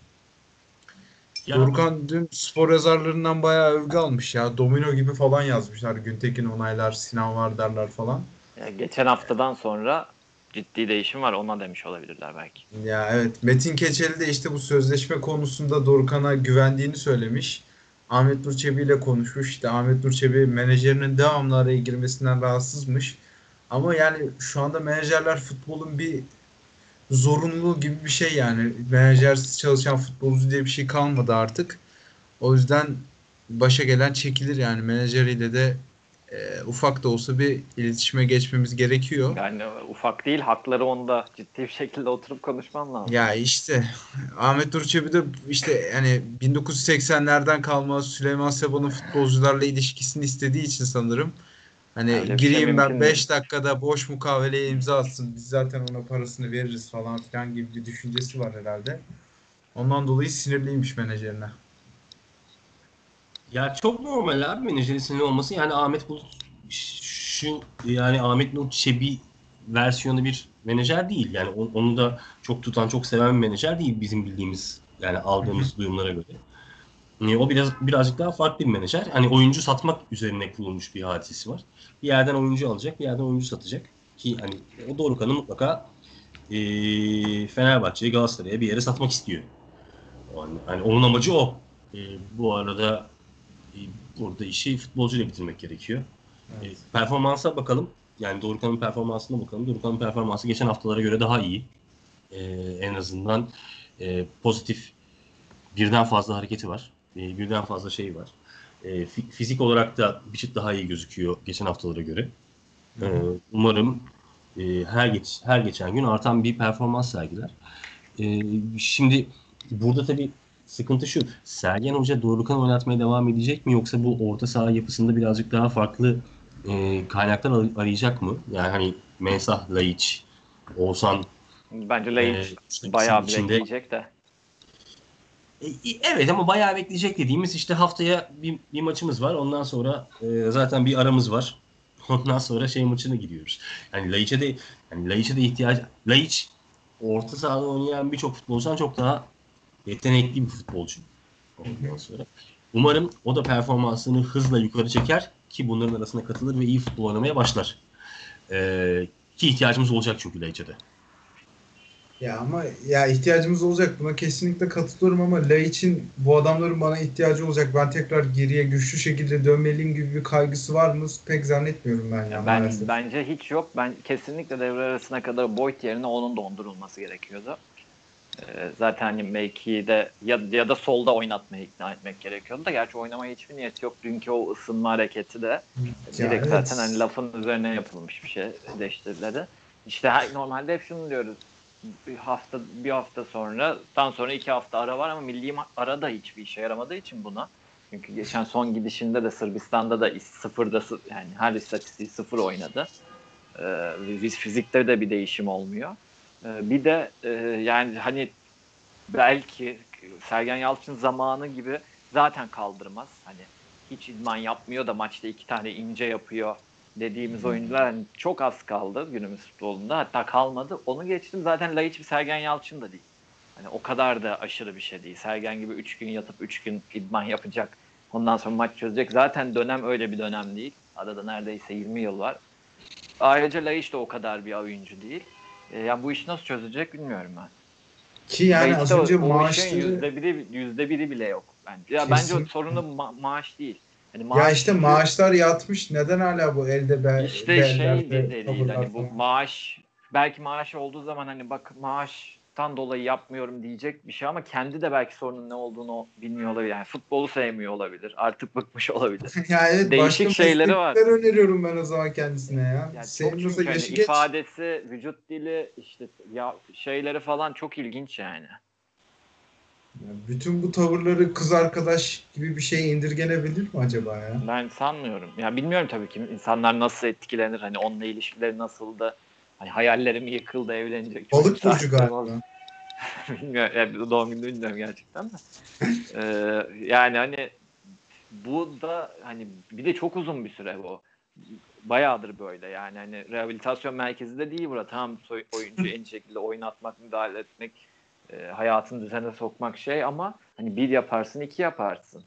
Ya, Dorukan dün spor yazarlarından bayağı övgü almış ya. Domino gibi falan yazmışlar. Güntekin onaylar, Sinan Vardarlar falan. Yani geçen haftadan sonra ciddi değişim var ona demiş olabilirler belki. Ya evet Metin Keçeli de işte bu sözleşme konusunda Dorukan'a güvendiğini söylemiş. Ahmet Nur Çebi ile konuşmuş. İşte Ahmet Nur Çebi menajerinin devamlı araya girmesinden rahatsızmış. Ama yani şu anda menajerler futbolun bir zorunluluğu gibi bir şey yani. Menajersiz çalışan futbolcu diye bir şey kalmadı artık. O yüzden başa gelen çekilir yani menajeriyle de e, ufak da olsa bir iletişime geçmemiz gerekiyor. Yani ufak değil hakları onda ciddi bir şekilde oturup konuşmam lazım. Ya işte Ahmet Nur Çebi de işte yani 1980'lerden kalma Süleyman Seba'nın futbolcularla ilişkisini istediği için sanırım. Hani Öyle şey gireyim ben mümkün 5 dakikada boş mukaveleye imza atsın. Biz zaten ona parasını veririz falan filan gibi bir düşüncesi var herhalde. Ondan dolayı sinirliymiş menajerine. ya çok normal abi menajerin sinirli olması. Yani Ahmet Bulut şu yani Ahmet Nur Çebi versiyonu bir menajer değil. Yani on- onu da çok tutan, çok seven bir menajer değil bizim bildiğimiz yani aldığımız duyumlara göre. Yani o biraz birazcık daha farklı bir menajer. Hani oyuncu satmak üzerine kurulmuş bir hadisesi var. Bir yerden oyuncu alacak, bir yerden oyuncu satacak. Ki hani o Dorukhan'ı mutlaka eee Fenerbahçe'ye, Galatasaray'a bir yere satmak istiyor. Yani, hani onun amacı o. Eee, bu arada e, burada işi futbolcuyla bitirmek gerekiyor. E, performansa bakalım. Yani Dorukhan'ın performansına bakalım. Dorukhan'ın performansı geçen haftalara göre daha iyi. E, en azından e, pozitif birden fazla hareketi var. E, birden fazla şey var. E, fi- fizik olarak da bir çıt daha iyi gözüküyor geçen haftalara göre. E, umarım e, her geç her geçen gün artan bir performans sergiler. E, şimdi burada tabii sıkıntı şu. Sergen Hoca Dorukhan oynatmaya devam edecek mi yoksa bu orta saha yapısında birazcık daha farklı e, kaynaklar ar- arayacak mı? Yani hani Mensah, Laiç, Oğuzhan Bence e, Laiç işte bayağı içinde- bekleyecek de. E, Evet ama bayağı bekleyecek dediğimiz işte haftaya bir, bir maçımız var. Ondan sonra e, zaten bir aramız var. Ondan sonra şey maçına gidiyoruz. Yani Laiç'e de yani Laiç'e de ihtiyaç Laiç orta sahada oynayan birçok futbolcudan çok daha yetenekli bir futbolcu. Ondan sonra umarım o da performansını hızla yukarı çeker ki bunların arasına katılır ve iyi futbol oynamaya başlar. E, ki ihtiyacımız olacak çünkü Laiç'e de. Ya ama ya ihtiyacımız olacak. Buna kesinlikle katılıyorum ama Laiç'in bu adamların bana ihtiyacı olacak. Ben tekrar geriye güçlü şekilde dönmeliyim gibi bir kaygısı var mı? Pek zannetmiyorum ben ya Ya ben maalesef. bence hiç yok. Ben kesinlikle devre arasına kadar Boyd yerine onun dondurulması gerekiyordu. Ee, zaten hani mevkide ya, ya da solda oynatmaya ikna etmek gerekiyordu da gerçi oynamaya hiçbir niyeti yok. Dünkü o ısınma hareketi de Ya direkt evet. zaten hani lafın üzerine yapılmış bir şey eleştirileri. İşte her, normalde hep şunu diyoruz. Bir hafta bir hafta sonra tam sonra iki hafta ara var ama milli ara da hiçbir işe yaramadığı için buna. Çünkü geçen son gidişinde de Sırbistan'da da sıfırda sı- yani her istatistiği sıfır oynadı. Ee, fizikte de bir değişim olmuyor. Ee, bir de e, yani hani belki Sergen Yalçın zamanı gibi zaten kaldırmaz. Hani hiç idman yapmıyor da maçta iki tane ince yapıyor dediğimiz oyuncular hani çok az kaldı günümüz futbolunda. Hatta kalmadı. Onu geçtim zaten Laiç bir Sergen Yalçın da değil. Hani o kadar da aşırı bir şey değil. Sergen gibi 3 gün yatıp 3 gün idman yapacak. Ondan sonra maç çözecek. Zaten dönem öyle bir dönem değil. Arada neredeyse 20 yıl var. Ayrıca Laiç de o kadar bir oyuncu değil. E, yani bu işi nasıl çözecek bilmiyorum ben. Ki yani Laiç'te az önce maaşları yüzde biri, yüzde biri bile yok. Bence. Ya bence o Kesin. sorunu ma- maaş değil. Hani ya maaş işte çünkü- maaşlar yatmış. Neden hala bu elde be, işte şey de de değil hani bu maaş belki maaş olduğu zaman hani bak maaştan dolayı yapmıyorum diyecek bir şey ama kendi de belki sorunun ne olduğunu bilmiyor olabilir. Yani futbolu sevmiyor olabilir. Artık bıkmış olabilir. ya evet Değişik şeyleri var. öneriyorum ben o zaman kendisine ya. Yani çok Sevmiyorsa çünkü hani geç. ifadesi, vücut dili işte ya şeyleri falan çok ilginç yani. Bütün bu tavırları kız arkadaş gibi bir şey indirgenebilir mi acaba ya? Ben sanmıyorum. Ya bilmiyorum tabii ki insanlar nasıl etkilenir hani onunla ilişkileri nasıldı. Hani hayallerim yıkıldı evlenecek. Balık burcu galiba. bilmiyorum. Yani doğum gününü bilmiyorum gerçekten de. Ee, yani hani bu da hani bir de çok uzun bir süre bu. Bayağıdır böyle yani hani rehabilitasyon merkezi de değil burada. Soy- oyuncu en şekilde oynatmak, müdahale etmek, e, hayatını düzene sokmak şey ama hani bir yaparsın, iki yaparsın.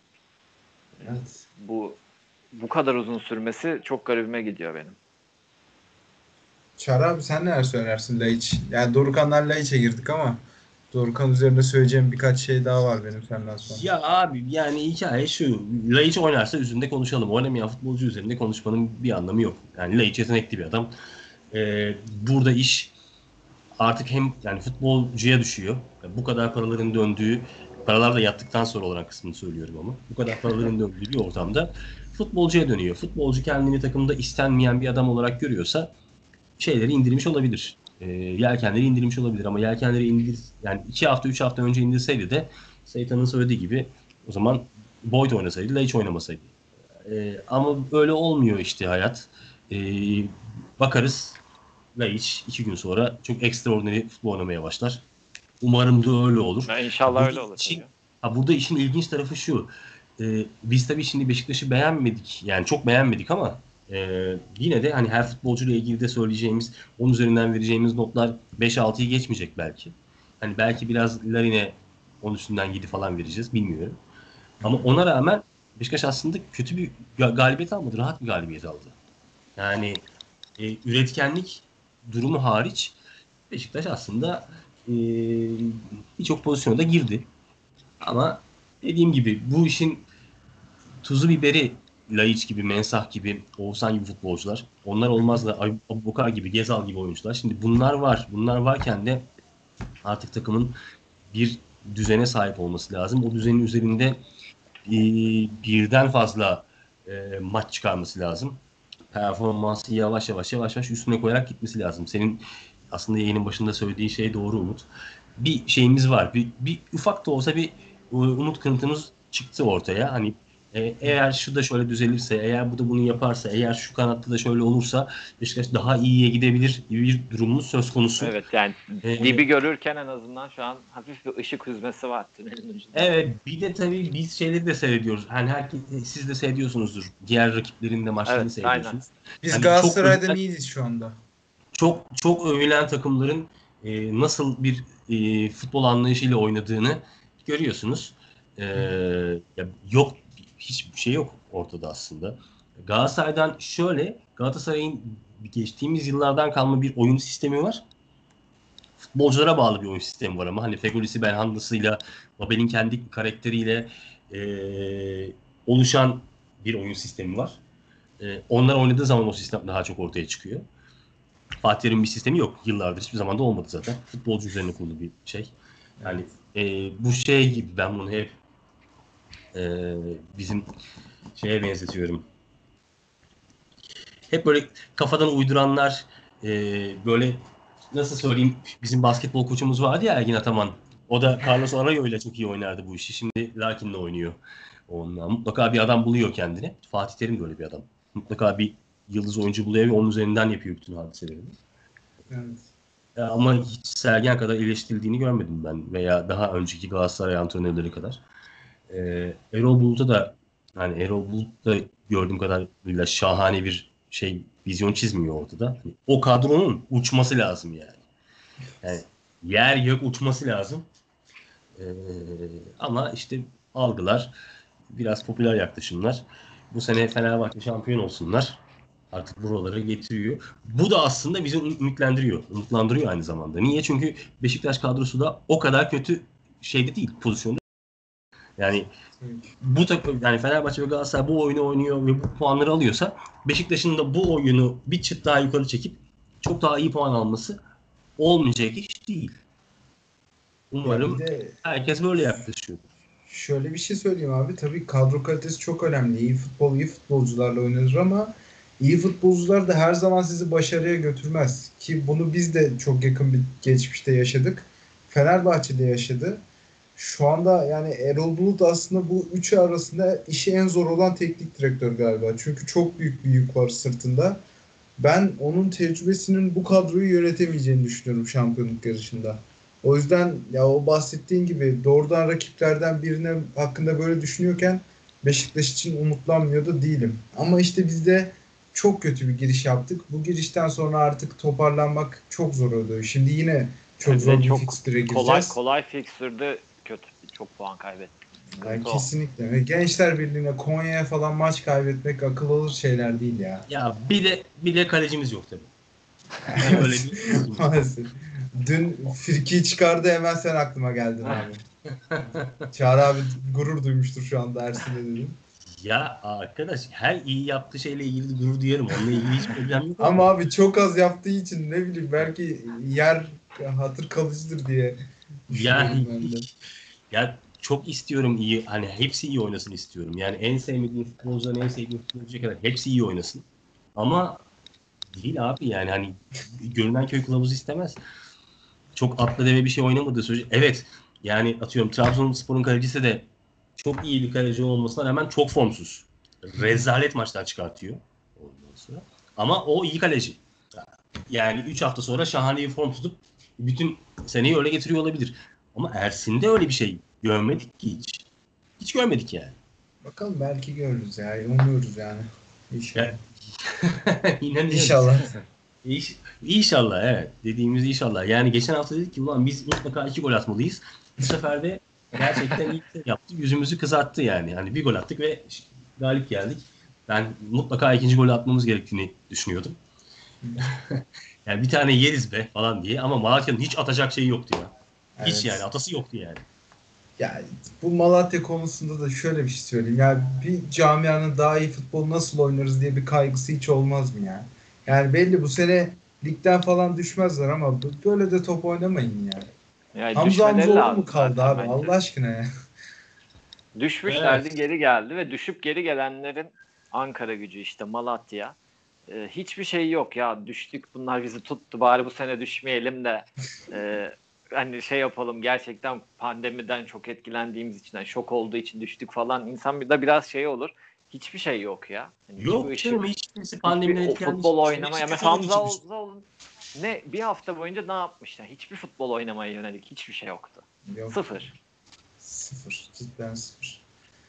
Evet. Bu bu kadar uzun sürmesi çok garibime gidiyor benim. Çağrı abi sen neler söylersin Laiç? Yani Dorukanlar Laiç'e girdik ama Dorukan üzerinde söyleyeceğim birkaç şey daha var benim senden sonra. Ya abi yani hikaye şu. Laiç oynarsa üzerinde konuşalım. Oynamayan futbolcu üzerinde konuşmanın bir anlamı yok. Yani Laiç yetenekli bir adam. Ee, burada iş artık hem yani futbolcuya düşüyor. Bu kadar paraların döndüğü, paralar da yattıktan sonra olan kısmını söylüyorum ama. Bu kadar paraların döndüğü bir ortamda futbolcuya dönüyor. Futbolcu kendini takımda istenmeyen bir adam olarak görüyorsa şeyleri indirmiş olabilir. E, yelkenleri indirmiş olabilir ama yelkenleri indir yani iki hafta üç hafta önce indirseydi de Seytan'ın söylediği gibi o zaman Boyd oynasaydı Laiç oynamasaydı. E, ama öyle olmuyor işte hayat. E, bakarız Laiç iki gün sonra çok extraordinary futbol oynamaya başlar. Umarım da öyle olur. Ya inşallah Burada öyle olur. için-. Ha burada işin ilginç tarafı şu. Ee, biz tabii şimdi Beşiktaş'ı beğenmedik. Yani çok beğenmedik ama e, yine de hani her futbolcuyla ilgili de söyleyeceğimiz, onun üzerinden vereceğimiz notlar 5-6'yı geçmeyecek belki. Hani belki biraz Larine onun üstünden 7 falan vereceğiz bilmiyorum. Ama ona rağmen Beşiktaş aslında kötü bir ga- galibiyet almadı. Rahat bir galibiyet aldı. Yani e, üretkenlik durumu hariç Beşiktaş aslında e, birçok pozisyona da girdi. Ama dediğim gibi bu işin tuzu biberi Laiç gibi, Mensah gibi, Oğuzhan gibi futbolcular. Onlar olmaz da Abu Bakar gibi, Gezal gibi oyuncular. Şimdi bunlar var. Bunlar varken de artık takımın bir düzene sahip olması lazım. O düzenin üzerinde e, birden fazla e, maç çıkarması lazım. Performansı yavaş yavaş yavaş yavaş üstüne koyarak gitmesi lazım. Senin aslında yayının başında söylediğin şey doğru Umut. Bir şeyimiz var. Bir, bir ufak da olsa bir e, umut kırıntımız çıktı ortaya. Hani e, eğer şu da şöyle düzelirse, eğer bu da bunu yaparsa, eğer şu kanatta da şöyle olursa Beşiktaş daha iyiye gidebilir gibi bir durumumuz söz konusu. Evet yani Ee, dibi görürken en azından şu an hafif bir ışık hüzmesi var tünelin ucunda. Evet bir de tabii biz şeyleri de seyrediyoruz. Hani herkes, siz de seyrediyorsunuzdur. Diğer rakiplerin de maçlarını Evet, seyrediyorsunuz. Biz Yani Galatasaray'dan çok- iyiyiz şu anda. Çok çok övülen takımların e, nasıl bir e, futbol anlayışıyla oynadığını görüyorsunuz. E, ya yok hiçbir şey yok ortada aslında. Galatasaray'dan şöyle Galatasaray'ın geçtiğimiz yıllardan kalma bir oyun sistemi var. futbolculara bağlı bir oyun sistemi var ama hani Fegülisi Belhanda'sıyla Babel'in kendi karakteriyle e, oluşan bir oyun sistemi var. E, onlar oynadığı zaman o sistem daha çok ortaya çıkıyor. Fatih'in bir sistemi yok. Yıllardır hiçbir zaman da olmadı zaten. Futbolcu üzerine kurulu bir şey. Yani e, bu şey gibi ben bunu hep e, bizim şeye benzetiyorum. Hep böyle kafadan uyduranlar e, böyle nasıl söyleyeyim bizim basketbol koçumuz vardı ya Ergin Ataman. O da Carlos Arroyo ile çok iyi oynardı bu işi. Şimdi Lakin'le oynuyor. Onunla. Mutlaka bir adam buluyor kendini. Fatih Terim de öyle bir adam. Mutlaka bir yıldız oyuncu buluyor ve onun üzerinden yapıyor bütün hadiselerini. Evet. Ama hiç Sergen kadar eleştirildiğini görmedim ben veya daha önceki Galatasaray antrenörleri kadar. Ee, Erol Bulut'a da yani Erol Bulut da gördüğüm kadarıyla şahane bir şey vizyon çizmiyor ortada. Hani o kadronun uçması lazım yani. Yani yer gök uçması lazım. Ee, ama işte algılar biraz popüler yaklaşımlar. Bu sene Fenerbahçe şampiyon olsunlar. Artık buralara getiriyor. Bu da aslında bizi ümitlendiriyor. Umutlandırıyor aynı zamanda. Niye? Çünkü Beşiktaş kadrosu da o kadar kötü şeyde değil, pozisyonda. Yani bu takım yani Fenerbahçe ve Galatasaray bu oyunu oynuyor ve bu puanları alıyorsa Beşiktaş'ın da bu oyunu bir çıt daha yukarı çekip çok daha iyi puan alması olmayacak iş değil. Umarım de herkes böyle yaklaşıyor. Şöyle bir şey söyleyeyim abi. Tabii kadro kalitesi çok önemli. İyi futbol, iyi futbolcularla oynanır ama iyi futbolcular da her zaman sizi başarıya götürmez. Ki bunu biz de çok yakın bir geçmişte yaşadık. Fenerbahçe'de yaşadı. Şu anda yani Erol Bulut aslında bu üçü arasında işi en zor olan teknik direktör galiba. Çünkü çok büyük bir yük var sırtında. Ben onun tecrübesinin bu kadroyu yönetemeyeceğini düşünüyorum şampiyonluk yarışında. O yüzden ya o bahsettiğin gibi doğrudan rakiplerden birine hakkında böyle düşünüyorken Beşiktaş için umutlanmıyor da değilim. Ama işte biz de çok kötü bir giriş yaptık. Bu girişten sonra artık toparlanmak çok zor oluyor. Şimdi yine çok de zor bir çok fikstüre gireceğiz. Kolay kolay fixtürde kötü. Çok puan kaybetti. Yani kesinlikle. Ve Gençler Birliği'ne Konya'ya falan maç kaybetmek akıl alır şeyler değil ya. Ya bir de bir de kalecimiz yok tabii. Yani öyle bir Maalesef. Dün Firki'yi çıkardı hemen sen aklıma geldin abi. Çağrı abi gurur duymuştur şu anda Ersin'e dedim. Ya arkadaş her iyi yaptığı şeyle ilgili gurur duyarım. Onunla ilgili hiç problem yok. Ama abi çok az yaptığı için ne bileyim belki yer hatır kalıcıdır diye. yani düşünüyorum ben de. Ya çok istiyorum iyi hani hepsi iyi oynasın istiyorum. Yani en sevmediğim futbolcuların en sevdiğim futbolcuya kadar hepsi iyi oynasın. Ama değil abi yani hani görünen köy kılavuzu istemez. Çok atla deve bir şey oynamadığı sürece evet yani atıyorum Trabzonspor'un kalecisi de çok iyi bir kaleci olmasına rağmen çok formsuz. Rezalet maçlar çıkartıyor. Ondan sonra. Ama o iyi kaleci. Yani 3 hafta sonra şahane bir form tutup bütün seneyi öyle getiriyor olabilir. Ama Ersin'de öyle bir şey görmedik ki hiç. Hiç görmedik yani. Bakalım belki görürüz ya. Umuyoruz yani. İnşallah. Ya- İnanıyorum. İnşallah. İş, inşallah evet. Dediğimiz inşallah. Yani geçen hafta dedik ki ulan biz mutlaka iki gol atmalıyız. Bu sefer de gerçekten iyi şey yaptı. Yüzümüzü kızarttı yani. Hani bir gol attık ve galip geldik. Ben mutlaka ikinci golü atmamız gerektiğini düşünüyordum. yani bir tane yeriz be falan diye ama Malatya'nın hiç atacak şeyi yoktu ya. Hiç Evet. yani atası yoktu yani. Ya bu Malatya konusunda da şöyle bir şey söyleyeyim. Ya bir camianın daha iyi futbol nasıl oynarız diye bir kaygısı hiç olmaz mı ya? Yani belli bu sene ligden falan düşmezler ama bu- böyle de top oynamayın ya. Yani Hamza Hamzoğlu mu kaldı abi bence. Allah aşkına ya. Düşmüşlerdi Evet. geri geldi ve düşüp geri gelenlerin Ankara gücü işte Malatya. Ee, hiçbir şey yok ya düştük bunlar bizi tuttu bari bu sene düşmeyelim de e, hani şey yapalım gerçekten pandemiden çok etkilendiğimiz için yani şok olduğu için düştük falan insan bir de biraz şey olur. hiçbir şey yok ya. Hani Yok hiçbir canım ışık, hiçbirisi pandemiden hiçbir etkilenmiş. futbol Hiçbir oynamaya. Mesela Hamza çıkmış. Oğuz'un ne bir hafta boyunca ne yapmışlar? Hiçbir futbol oynamaya yönelik hiçbir şey yoktu. Yok, Sıfır. sıfır. Cidden sıfır.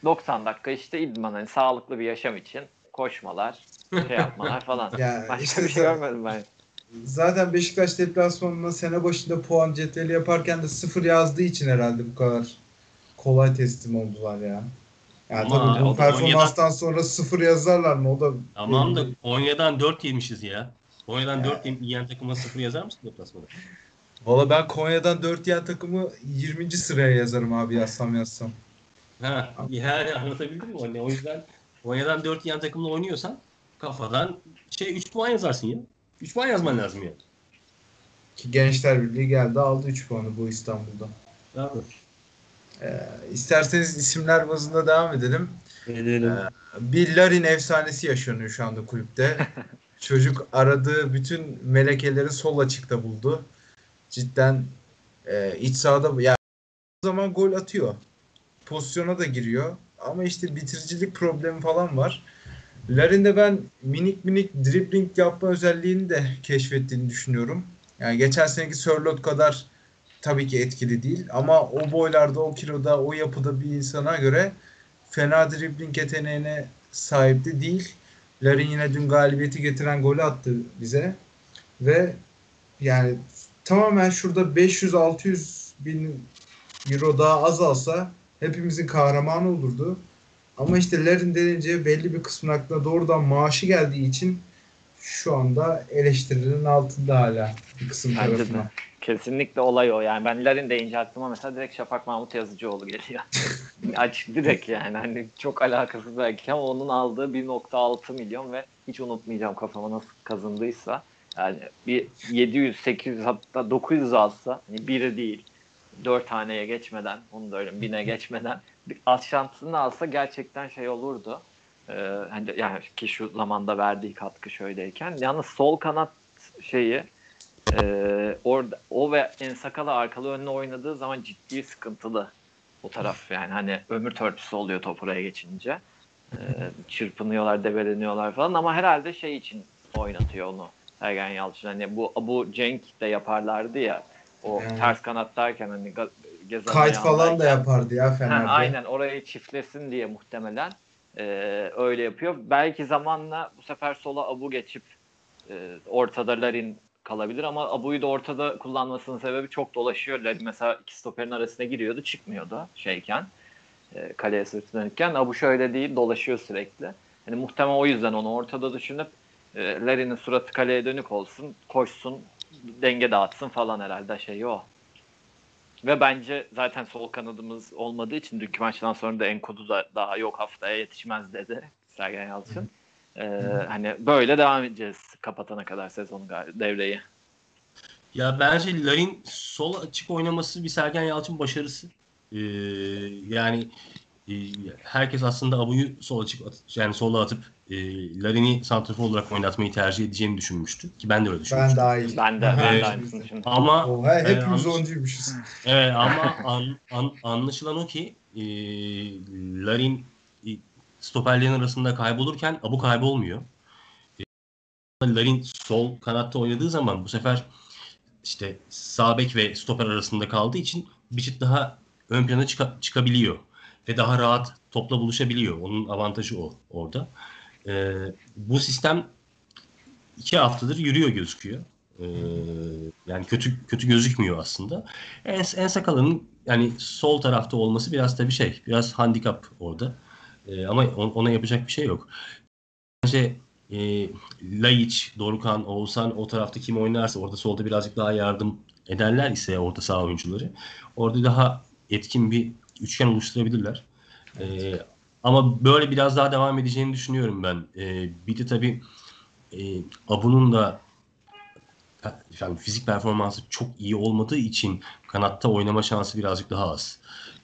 90 dakika işte idman hani sağlıklı bir yaşam için koşmalar, şey yapmalar falan. Ya Başka işte bir şey görmedim ben. Zaten Beşiktaş deplasmanına sene başında puan cetveli yaparken de sıfır yazdığı için herhalde bu kadar kolay teslim oldular ya. Ya Ama tabii bu performanstan sonra sıfır yazarlar mı? O da Tamam da. Konya'dan 4 yemişiz ya. Konya'dan Ya. 4 yiyen takıma 0 yazar mısın deplasmana? Valla ben Konya'dan 4 yen takımı 20. sıraya yazarım abi yazsam yazsam. Ha, yani anlatabildim mi? Hani o yüzden Konya'dan 4 yan takımla oynuyorsan kafadan şey 3 puan yazarsın ya. 3 puan yazman lazım ya. Ki Gençler Birliği geldi aldı 3 puanı bu İstanbul'da. Abi. Ee, isterseniz isimler bazında devam edelim. Edelim. Bir Larin efsanesi yaşanıyor şu anda kulüpte. Çocuk aradığı bütün melekeleri sol açıkta buldu. Cidden e, iç sahada yani o zaman gol atıyor. Pozisyona da giriyor. Ama işte bitiricilik problemi falan var. Larin'de ben minik minik dribbling yapma özelliğini de keşfettiğini düşünüyorum. Yani geçen seneki Sörlot kadar tabii ki etkili değil. Ama o boylarda, o kiloda, o yapıda bir insana göre fena dribbling yeteneğine sahip de değil. Larin yine dün galibiyeti getiren golü attı bize. Ve yani tamamen şurada 500-600 bin euro daha az alsa hepimizin kahramanı olurdu. Ama işte Larin denince belli bir kısmın aklına doğrudan maaşı geldiği için şu anda eleştirinin altında hala bir kısım Bence de. tarafına. Kesinlikle olay o. Yani ben Larin deyince aklıma mesela direkt Şafak Mahmut Yazıcıoğlu geliyor. Açık direkt yani. Hani çok alakasız belki ama onun aldığı 1.6 milyon ve hiç unutmayacağım kafama nasıl kazındıysa. Yani bir 700, 800 hatta 900 alsa hani biri değil. 4 taneye geçmeden, onu da öyle bine geçmeden bir alt şansını alsa gerçekten şey olurdu. Ee, hani yani ki şu zamanda verdiği katkı şöyleyken. Yalnız sol kanat şeyi ee, orada o ve Ensakala arkalı önüne oynadığı zaman ciddi sıkıntılı o taraf yani hani ömür törpüsü oluyor top oraya geçince. Ee, çırpınıyorlar, debeleniyorlar falan ama herhalde şey için oynatıyor onu Sergen Yalçın. Hani bu bu Cenk de yaparlardı ya o Yani. ters kanattayken hani Gezal Kayıt falan da yapardı ya Ha, Fener'de. aynen orayı çiftlesin diye muhtemelen e, öyle yapıyor. Belki zamanla bu sefer sola Abu geçip e, ortada Larin kalabilir ama Abu'yu da ortada kullanmasının sebebi çok dolaşıyor. Larin mesela iki stoperin arasına giriyordu çıkmıyordu şeyken e, kaleye sırtı dönükken. Abu şöyle değil dolaşıyor sürekli. Hani muhtemelen o yüzden onu ortada düşünüp e, Larin'in suratı kaleye dönük olsun koşsun denge dağıtsın falan herhalde şey o. Ve bence zaten sol kanadımız olmadığı için dünkü maçtan sonra da Enkodu da daha yok haftaya yetişmez dedi Sergen Yalçın. Ee, hani böyle devam edeceğiz kapatana kadar sezon devreyi. Ya bence Larin sol açık oynaması bir Sergen Yalçın başarısı. Ee, yani e, herkes aslında Abu'yu sol açık at- yani sola atıp e, Larin'i santrafor olarak oynatmayı tercih edeceğini düşünmüştü. Ki ben de öyle düşünmüştüm. Ben dahil. Ben de, ben Evet. de aynısını düşündüm. Ama Oha, hepimiz Ee, oncuymuşuz. Evet ama an, an- anlaşılan o ki e, Larin e, stoperlerin arasında kaybolurken Abu kaybolmuyor. E, Larin sol kanatta oynadığı zaman bu sefer işte sağ bek ve stoper arasında kaldığı için bir çıt daha ön plana çıka- çıkabiliyor. Ve daha rahat topla buluşabiliyor. Onun avantajı o orada. E, bu sistem iki haftadır yürüyor gözüküyor. E, yani kötü kötü gözükmüyor aslında. En, en sakalının yani sol tarafta olması biraz da bir şey. Biraz handikap orada. Ee, ama on- ona yapacak bir şey yok. Bence e, Laiç, Dorukan, Oğuzhan o tarafta kim oynarsa orada solda birazcık daha yardım ederler ise orta saha oyuncuları. Orada daha etkin bir üçgen oluşturabilirler. Ee, ama böyle biraz daha devam edeceğini düşünüyorum ben. Ee, bir de tabii e, Abu'nun da yani fizik performansı çok iyi olmadığı için kanatta oynama şansı birazcık daha az.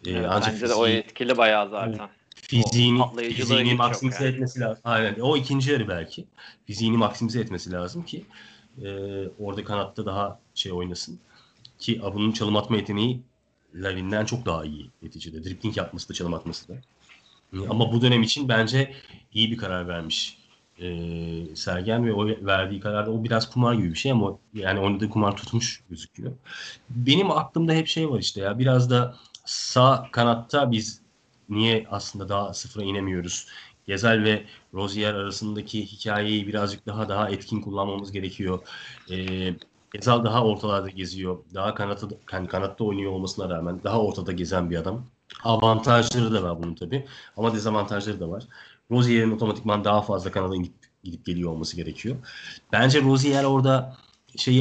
Ee, Evet, ancak bence de o fiziği- etkili bayağı zaten. fiziğini, fiziğini maksimize yani. etmesi lazım. Aynen. O ikinci yarı belki. Fiziğini maksimize etmesi lazım ki e, orada kanatta daha şey oynasın. Ki Abu'nun çalım atma yeteneği Larin'den çok daha iyi neticede. Dribbling yapması da çalım atması da. E, Ama bu dönem için bence iyi bir karar vermiş e, Sergen ve o verdiği kararda o biraz kumar gibi bir şey ama yani oynadığı kumar tutmuş gözüküyor. Benim aklımda hep şey var işte ya biraz da sağ kanatta biz niye aslında daha sıfıra inemiyoruz? Gezel ve Rozier arasındaki hikayeyi birazcık daha daha etkin kullanmamız gerekiyor. Ee, Gezal daha ortalarda geziyor. Daha kanatta, yani kanatta oynuyor olmasına rağmen daha ortada gezen bir adam. Avantajları da var bunun tabii. Ama dezavantajları da var. Rozier'in otomatikman daha fazla kanada gidip, gidip geliyor olması gerekiyor. Bence Rozier orada şeyi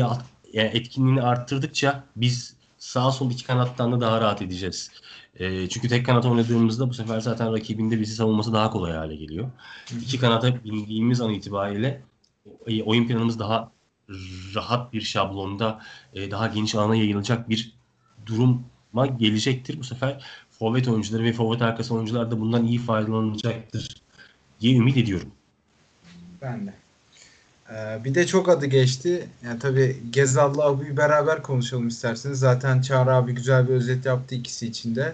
yani etkinliğini arttırdıkça biz sağ sol iki kanattan da daha rahat edeceğiz. E, çünkü tek kanat oynadığımızda bu sefer zaten rakibinde bizi savunması daha kolay hale geliyor. İki kanata bindiğimiz an itibariyle e, oyun planımız daha rahat bir şablonda e, daha geniş alana yayılacak bir duruma gelecektir. Bu sefer forvet oyuncuları ve forvet arkası oyuncular da bundan iyi faydalanacaktır diye ümit ediyorum. Ben de. Ee, bir de çok adı geçti. Yani tabii Gezal'la Abu'yu beraber konuşalım isterseniz. Zaten Çağrı abi güzel bir özet yaptı ikisi için de.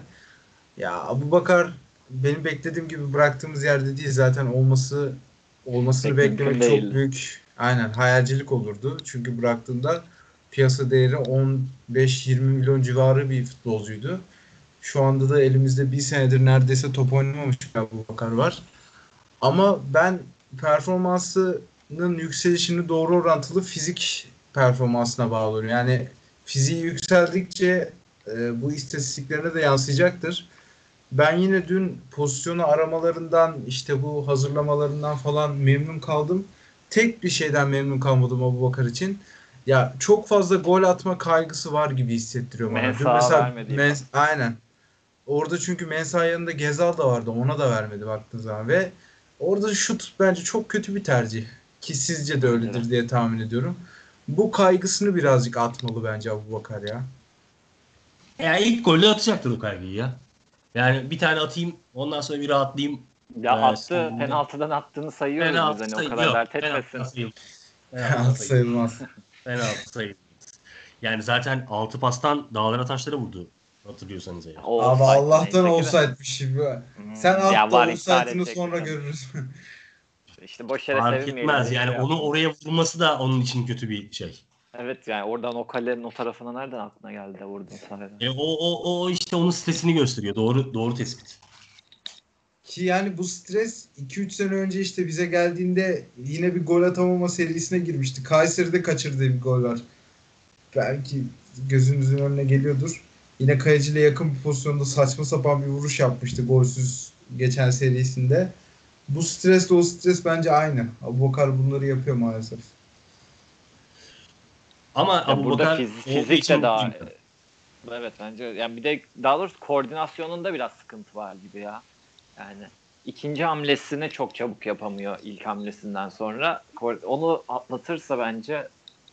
Ya Abu Bakar benim beklediğim gibi bıraktığımız yerde değil. Zaten olması olmasını Pek beklemek çok büyük aynen hayalcilik olurdu. Çünkü bıraktığında piyasa değeri 15-20 milyon civarı bir futbolcuydu. Şu anda da elimizde bir senedir neredeyse top oynamamış Abu Bakar var. Ama ben performansının yükselişini doğru orantılı fizik performansına bağlıyorum. Yani fiziği yükseldikçe e, bu istatistiklerine de yansıyacaktır. Ben yine dün pozisyonu aramalarından işte bu hazırlamalarından falan memnun kaldım. Tek bir şeyden memnun kalmadım Abu Bakar için. Ya çok fazla gol atma kaygısı var gibi hissettiriyor bana. Dün Mensah'a mesela Mens- aynen. Orada çünkü Mensah yanında Gezal da vardı. Ona da vermedi baktığın zaman ve orada şut bence çok kötü bir tercih. Ki sizce de öyledir Evet. diye tahmin ediyorum. Bu kaygısını birazcık atmalı bence Abu Bakar ya. Yani ilk golü atacaktır o kaygıyı ya. Yani bir tane atayım ondan sonra bir rahatlayayım. Ya Evet, attı, sonunda- penaltıdan attığını sayıyoruz Penaltı biz hani o kadar yok, dert penaltı etmesin. sayılmaz. Penaltı sayılmaz. Penaltı sayılmaz. Yani zaten altı pastan dağlara taşlara vurdu. Hatırlıyorsanız eğer. O Abi Allah'tan de. olsaytmış. Hmm, Sen ya altta olsaydını sonra zaten. görürüz. İşte boş yere Fark etmez yani şey onu oraya vurması da onun için kötü bir şey. Evet yani oradan o kalenin o tarafına nereden aklına geldi de vurdun sahiden. E, o, o, o işte onun stresini gösteriyor. Doğru doğru tespit. Ki yani bu stres 2-3 sene önce işte bize geldiğinde yine bir gol atamama serisine girmişti. Kayseri'de kaçırdığı bir gol var. Belki gözünüzün önüne geliyordur. Yine kaleciyle yakın bir pozisyonda saçma sapan bir vuruş yapmıştı golsüz geçen serisinde. Bu stresle o stres bence aynı. Abubakar bunları yapıyor maalesef. Ama Ya Abu burada fizik de daha. Evet bence yani bir de daha doğrusu koordinasyonunda biraz sıkıntı var gibi ya. Yani ikinci hamlesini çok çabuk yapamıyor ilk hamlesinden sonra. Onu atlatırsa bence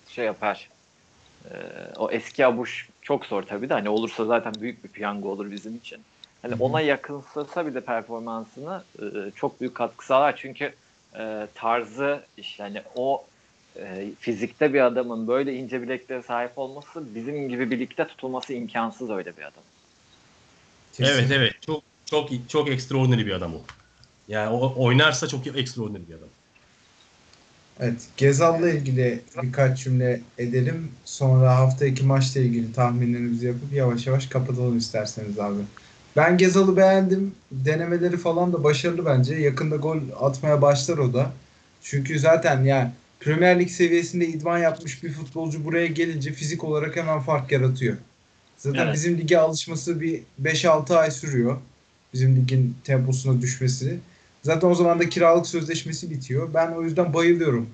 şey yapar. Ee, o eski abuş çok zor tabii de hani olursa zaten büyük bir piyango olur bizim için. Hani ona yakınsa bir de performansını e, çok büyük katkı sağlar çünkü e, tarzı işte hani o e, fizikte bir adamın böyle ince bileklere sahip olması bizim gibi birlikte tutulması imkansız öyle bir adam. Evet evet. Çok çok çok extraordinary bir adam o. Yani o oynarsa çok extraordinary bir adam. Evet. Gezal'la ilgili birkaç cümle edelim. Sonra haftaki maçla ilgili tahminlerimizi yapıp yavaş yavaş kapatalım isterseniz abi. Ben Gezal'ı beğendim. Denemeleri falan da başarılı bence. Yakında gol atmaya başlar o da. Çünkü zaten yani Premier Lig seviyesinde idman yapmış bir futbolcu buraya gelince fizik olarak hemen fark yaratıyor. Zaten Evet. bizim lige alışması bir 5-6 ay sürüyor. Bizim ligin temposuna düşmesi. Zaten o zaman da kiralık sözleşmesi bitiyor. Ben o yüzden bayılıyorum.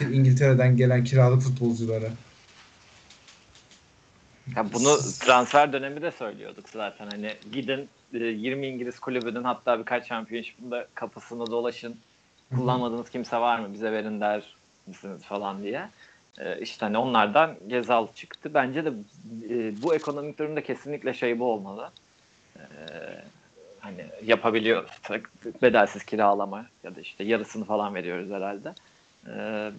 İngiltere'den gelen kiralık futbolculara. Ya bunu transfer dönemi de söylüyorduk zaten hani gidin e, 20 İngiliz kulübünün hatta birkaç şampiyonşipinde kapısını dolaşın. Kullanmadığınız kimse var mı bize verin der misiniz falan diye. E, işte hani onlardan Gezal çıktı. Bence de e, bu ekonomik durumda kesinlikle şey bu olmalı. Hani yapabiliyor bedelsiz kiralama ya da işte yarısını falan veriyoruz herhalde. E,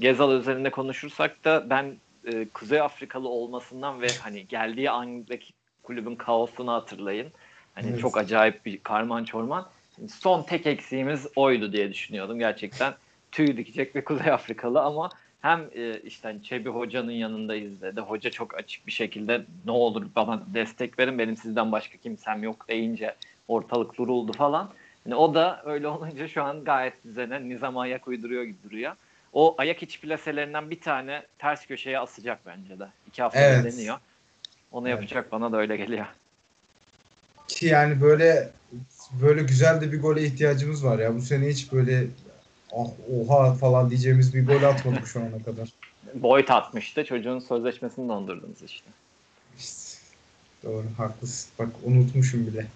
Gezal üzerinde konuşursak da ben e, Kuzey Afrikalı olmasından ve hani geldiği andaki kulübün kaosunu hatırlayın. Hani Evet. çok acayip bir karman çorman. Son tek eksiğimiz oydu diye düşünüyordum. Gerçekten tüy dikecek bir Kuzey Afrikalı ama hem e, işte hani Çebi Hoca'nın yanındayız dedi. Hoca çok açık bir şekilde ne olur bana destek verin benim sizden başka kimsem yok deyince ortalık duruldu falan. Yani o da öyle olunca şu an gayet düzene nizama ayak uyduruyor gibi duruyor. O ayak içi plaselerinden bir tane ters köşeye asacak bence de. İki hafta Evet. deniyor. Onu Evet. yapacak bana da öyle geliyor. Ki yani böyle böyle güzel de bir gole ihtiyacımız var ya. Bu sene hiç böyle ah, oha falan diyeceğimiz bir gol atmadık şu ana kadar. Boyd atmıştı. Çocuğun sözleşmesini dondurdunuz işte. İşte, doğru haklısın. Bak unutmuşum bile.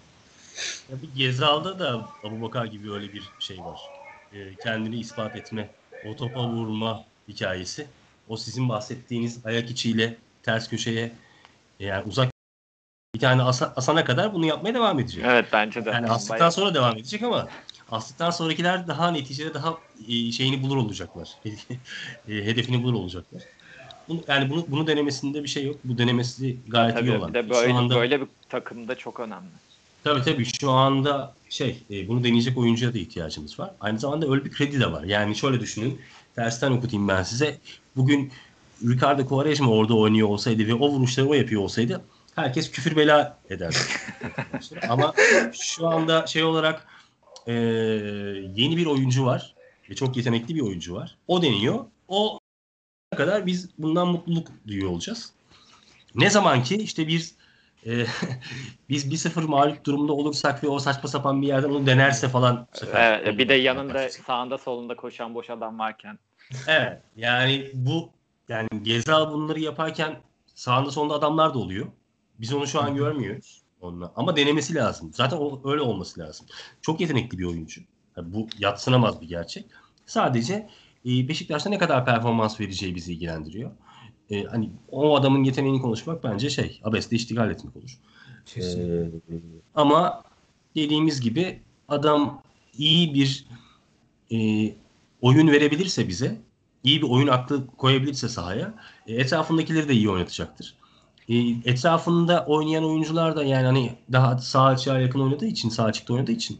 Tabii Gezal'da da Abubakar gibi öyle bir şey var. Ee, kendini ispat etme, o topa vurma hikayesi. O sizin bahsettiğiniz ayak içiyle ters köşeye e, yani uzak bir tane asa- asana kadar bunu yapmaya devam edecek. Evet bence de. Yani astıktan Bayağı- sonra devam edecek ama astıktan sonrakiler daha neticede daha e, şeyini bulur olacaklar. E, hedefini bulur olacaklar. Bunu, yani bunu, bunu denemesinde bir şey yok. Bu denemesi gayet iyi Tabii olan. bir de böyle, anda- böyle bir takımda çok önemli. Tabii tabii şu anda şey e, bunu deneyecek oyuncuya da ihtiyacımız var. Aynı zamanda öyle bir kredi de var. Yani şöyle düşünün. Tersten okutayım ben size. Bugün Ricardo Quaresma orada oynuyor olsaydı ve o vuruşları o yapıyor olsaydı herkes küfür bela ederdi. Ama şu anda şey olarak e, yeni bir oyuncu var ve çok yetenekli bir oyuncu var. O deniyor. O kadar biz bundan mutluluk duyuyor olacağız. Ne zaman ki işte biz e, biz 1-0 mağlup durumda olursak ve o saçma sapan bir yerden onu denerse falan. bu sefer Evet, bir de yanında sağında solunda koşan boş adam varken. Evet. Yani bu yani Gezal bunları yaparken sağında solunda adamlar da oluyor. Biz onu şu an görmüyoruz. Onunla. Ama denemesi lazım. Zaten o, öyle olması lazım. Çok yetenekli bir oyuncu. Yani bu yatsınamaz bir gerçek. Sadece e, Beşiktaş'ta ne kadar performans vereceği bizi ilgilendiriyor. E, hani o adamın yeteneğini konuşmak bence şey, abesle iştigal etmek olur. Ee, ama dediğimiz gibi adam iyi bir e, oyun verebilirse bize, iyi bir oyun aklı koyabilirse sahaya, e, etrafındakileri de iyi oynatacaktır. E, etrafında oynayan oyuncular da yani hani daha sağ açığa yakın oynadığı için, sağ açıkta oynadığı için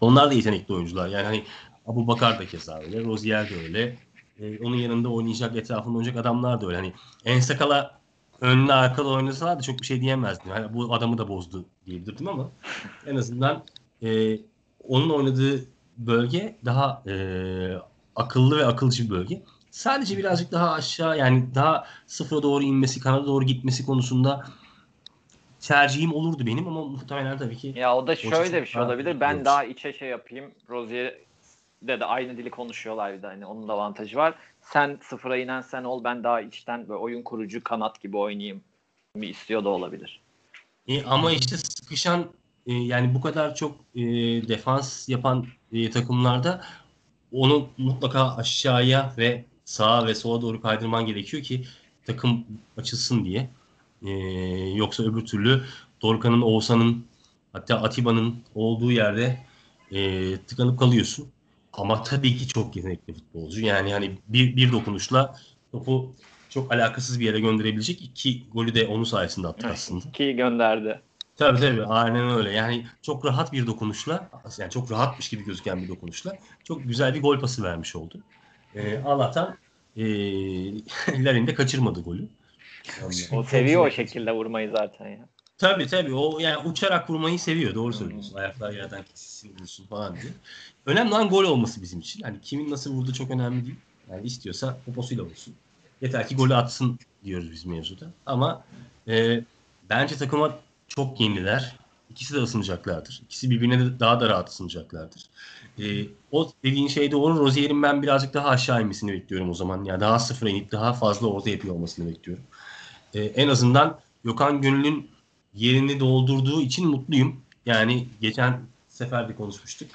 onlar da yetenekli oyuncular. Yani hani Abu Bakar da keza öyle, Rozier de öyle. E, onun yanında oynayacak, etrafında oynayacak adamlar da öyle. Hani Ensakala önlü arkada oynasalar da çok bir şey diyemezdim. Hani bu adamı da bozdu diyebilirdim ama en azından e, onun oynadığı bölge daha e, akıllı ve akılcı bir bölge. Sadece birazcık daha aşağı yani daha sıfıra doğru inmesi, kanada doğru gitmesi konusunda tercihim olurdu benim ama muhtemelen tabii ki Ya o da şöyle bir şey olabilir. Ben daha içe şey yapayım. Rozier'de de aynı dili konuşuyorlar bir de. Hani onun da avantajı var. Sen sıfıra inen sen ol. Ben daha içten böyle oyun kurucu kanat gibi oynayayım mi istiyor da olabilir. E, ama işte sıkışan e, yani bu kadar çok e, defans yapan e, takımlarda onu mutlaka aşağıya ve sağa ve sola doğru kaydırman gerekiyor ki takım açılsın diye. E, yoksa öbür türlü Dorukhan'ın, Oğuzhan'ın hatta Atiba'nın olduğu yerde e, tıkanıp kalıyorsun. Ama tabii ki çok yetenekli futbolcu. Yani hani bir, bir dokunuşla topu çok alakasız bir yere gönderebilecek iki golü de onun sayesinde attık aslında. Ki gönderdi. Tabii tabii aynen öyle. Yani çok rahat bir dokunuşla, yani çok rahatmış gibi gözüken bir dokunuşla çok güzel bir gol pası vermiş oldu. Ee, Allah'tan e, Larin de kaçırmadı golü. O seviyor o şekilde vurmayı zaten ya. Tabii tabii o yani uçarak vurmayı seviyor. Doğru söylüyorsun. Ayaklar yerden kesilsin vursun falan diye. Önemli olan gol olması bizim için. Hani kimin nasıl vurduğu çok önemli değil. Yani istiyorsa poposuyla vursun. Yeter ki golü atsın diyoruz biz mevzuda. Ama e, bence takıma çok yeniler. İkisi de ısınacaklardır. İkisi birbirine de daha da rahat ısınacaklardır. E, o dediğin şey doğru. Rozier'in ben birazcık daha aşağı inmesini bekliyorum o zaman. Yani daha sıfıra inip daha fazla orta yapıyor olmasını bekliyorum. E, en azından Gökhan Gönül'ün yerini doldurduğu için mutluyum. Yani geçen sefer de konuşmuştuk.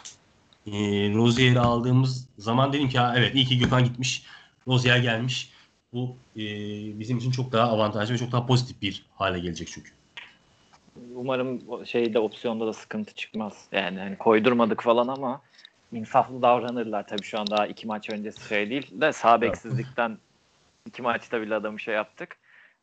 E, Rozier'i aldığımız zaman dedim ki evet iyi ki Gökhan gitmiş. Rozier gelmiş. Bu e, bizim için çok daha avantajlı ve çok daha pozitif bir hale gelecek çünkü. Umarım şeyde opsiyonda da sıkıntı çıkmaz. Yani hani koydurmadık falan ama insaflı davranırlar. Tabii şu an daha iki maç öncesi şey değil de sağ beksizlikten iki maçta bile adamı şey yaptık.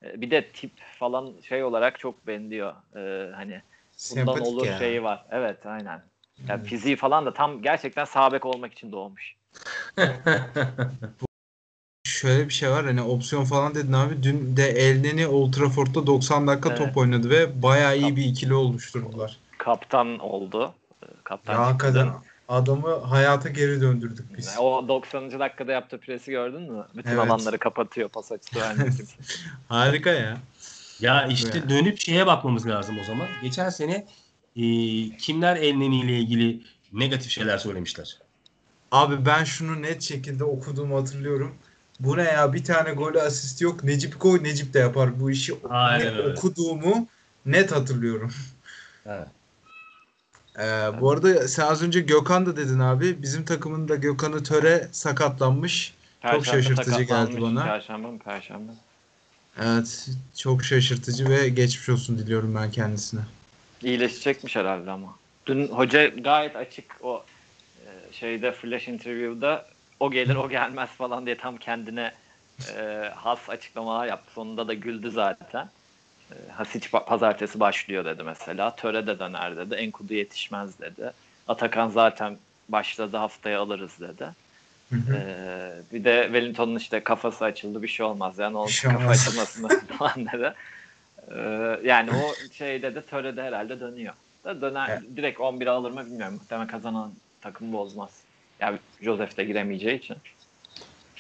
Ee, Bir de tip falan şey olarak çok benziyor. Ee, hani bundan Sempatik olur ya. şeyi var. Evet aynen. Yani Evet. fiziği falan da tam gerçekten sağ bek olmak için doğmuş. Şöyle bir şey var hani opsiyon falan dedin abi. Dün de Elneni Old Trafford'da 90 dakika Evet. top oynadı ve bayağı iyi bir ikili oluşturdular. Kaptan oldu. Ee, Kaptan Ya çıktı. Adamı hayata geri döndürdük biz. O 90. dakikada yaptığı presi gördün mü? Bütün Evet. alanları kapatıyor pas açısı vermek. Harika ya. ya işte Ya. dönüp şeye bakmamız lazım o zaman. Geçen sene e, kimler Elneni ile ilgili negatif şeyler söylemişler. Abi ben şunu net şekilde okuduğumu hatırlıyorum. bu ne ya bir tane golü asist yok. Necip koy Necip de yapar bu işi. Aynen Ne öyle. okuduğumu net hatırlıyorum. Evet. Ee, bu arada sen az önce Gökhan da dedin abi. Bizim takımın da Gökhan'ı töre sakatlanmış. Çok şaşırtıcı geldi bana. Perşembe mi? Perşembe. Evet çok şaşırtıcı ve geçmiş olsun diliyorum ben kendisine. İyileşecekmiş herhalde ama. Dün hoca gayet açık o e, şeyde flash interview'da o gelir o gelmez falan diye tam kendine e, has açıklamalar yaptı. Sonunda da güldü zaten. E, Hasic pa- pazartesi başlıyor dedi mesela. Töre de döner dedi. Enkudu yetişmez dedi. Atakan zaten başladı haftaya alırız dedi. Hı hı. Ee, bir de Wellington'un işte kafası açıldı bir şey olmaz yani o Bir şey kafa açılmasını falan dedi. Ee, yani o şeyde de törede herhalde dönüyor. Da döner Evet. direkt 11'e alır mı bilmiyorum. Muhtemelen kazanan takım bozmaz. Yani Joseph de giremeyeceği için.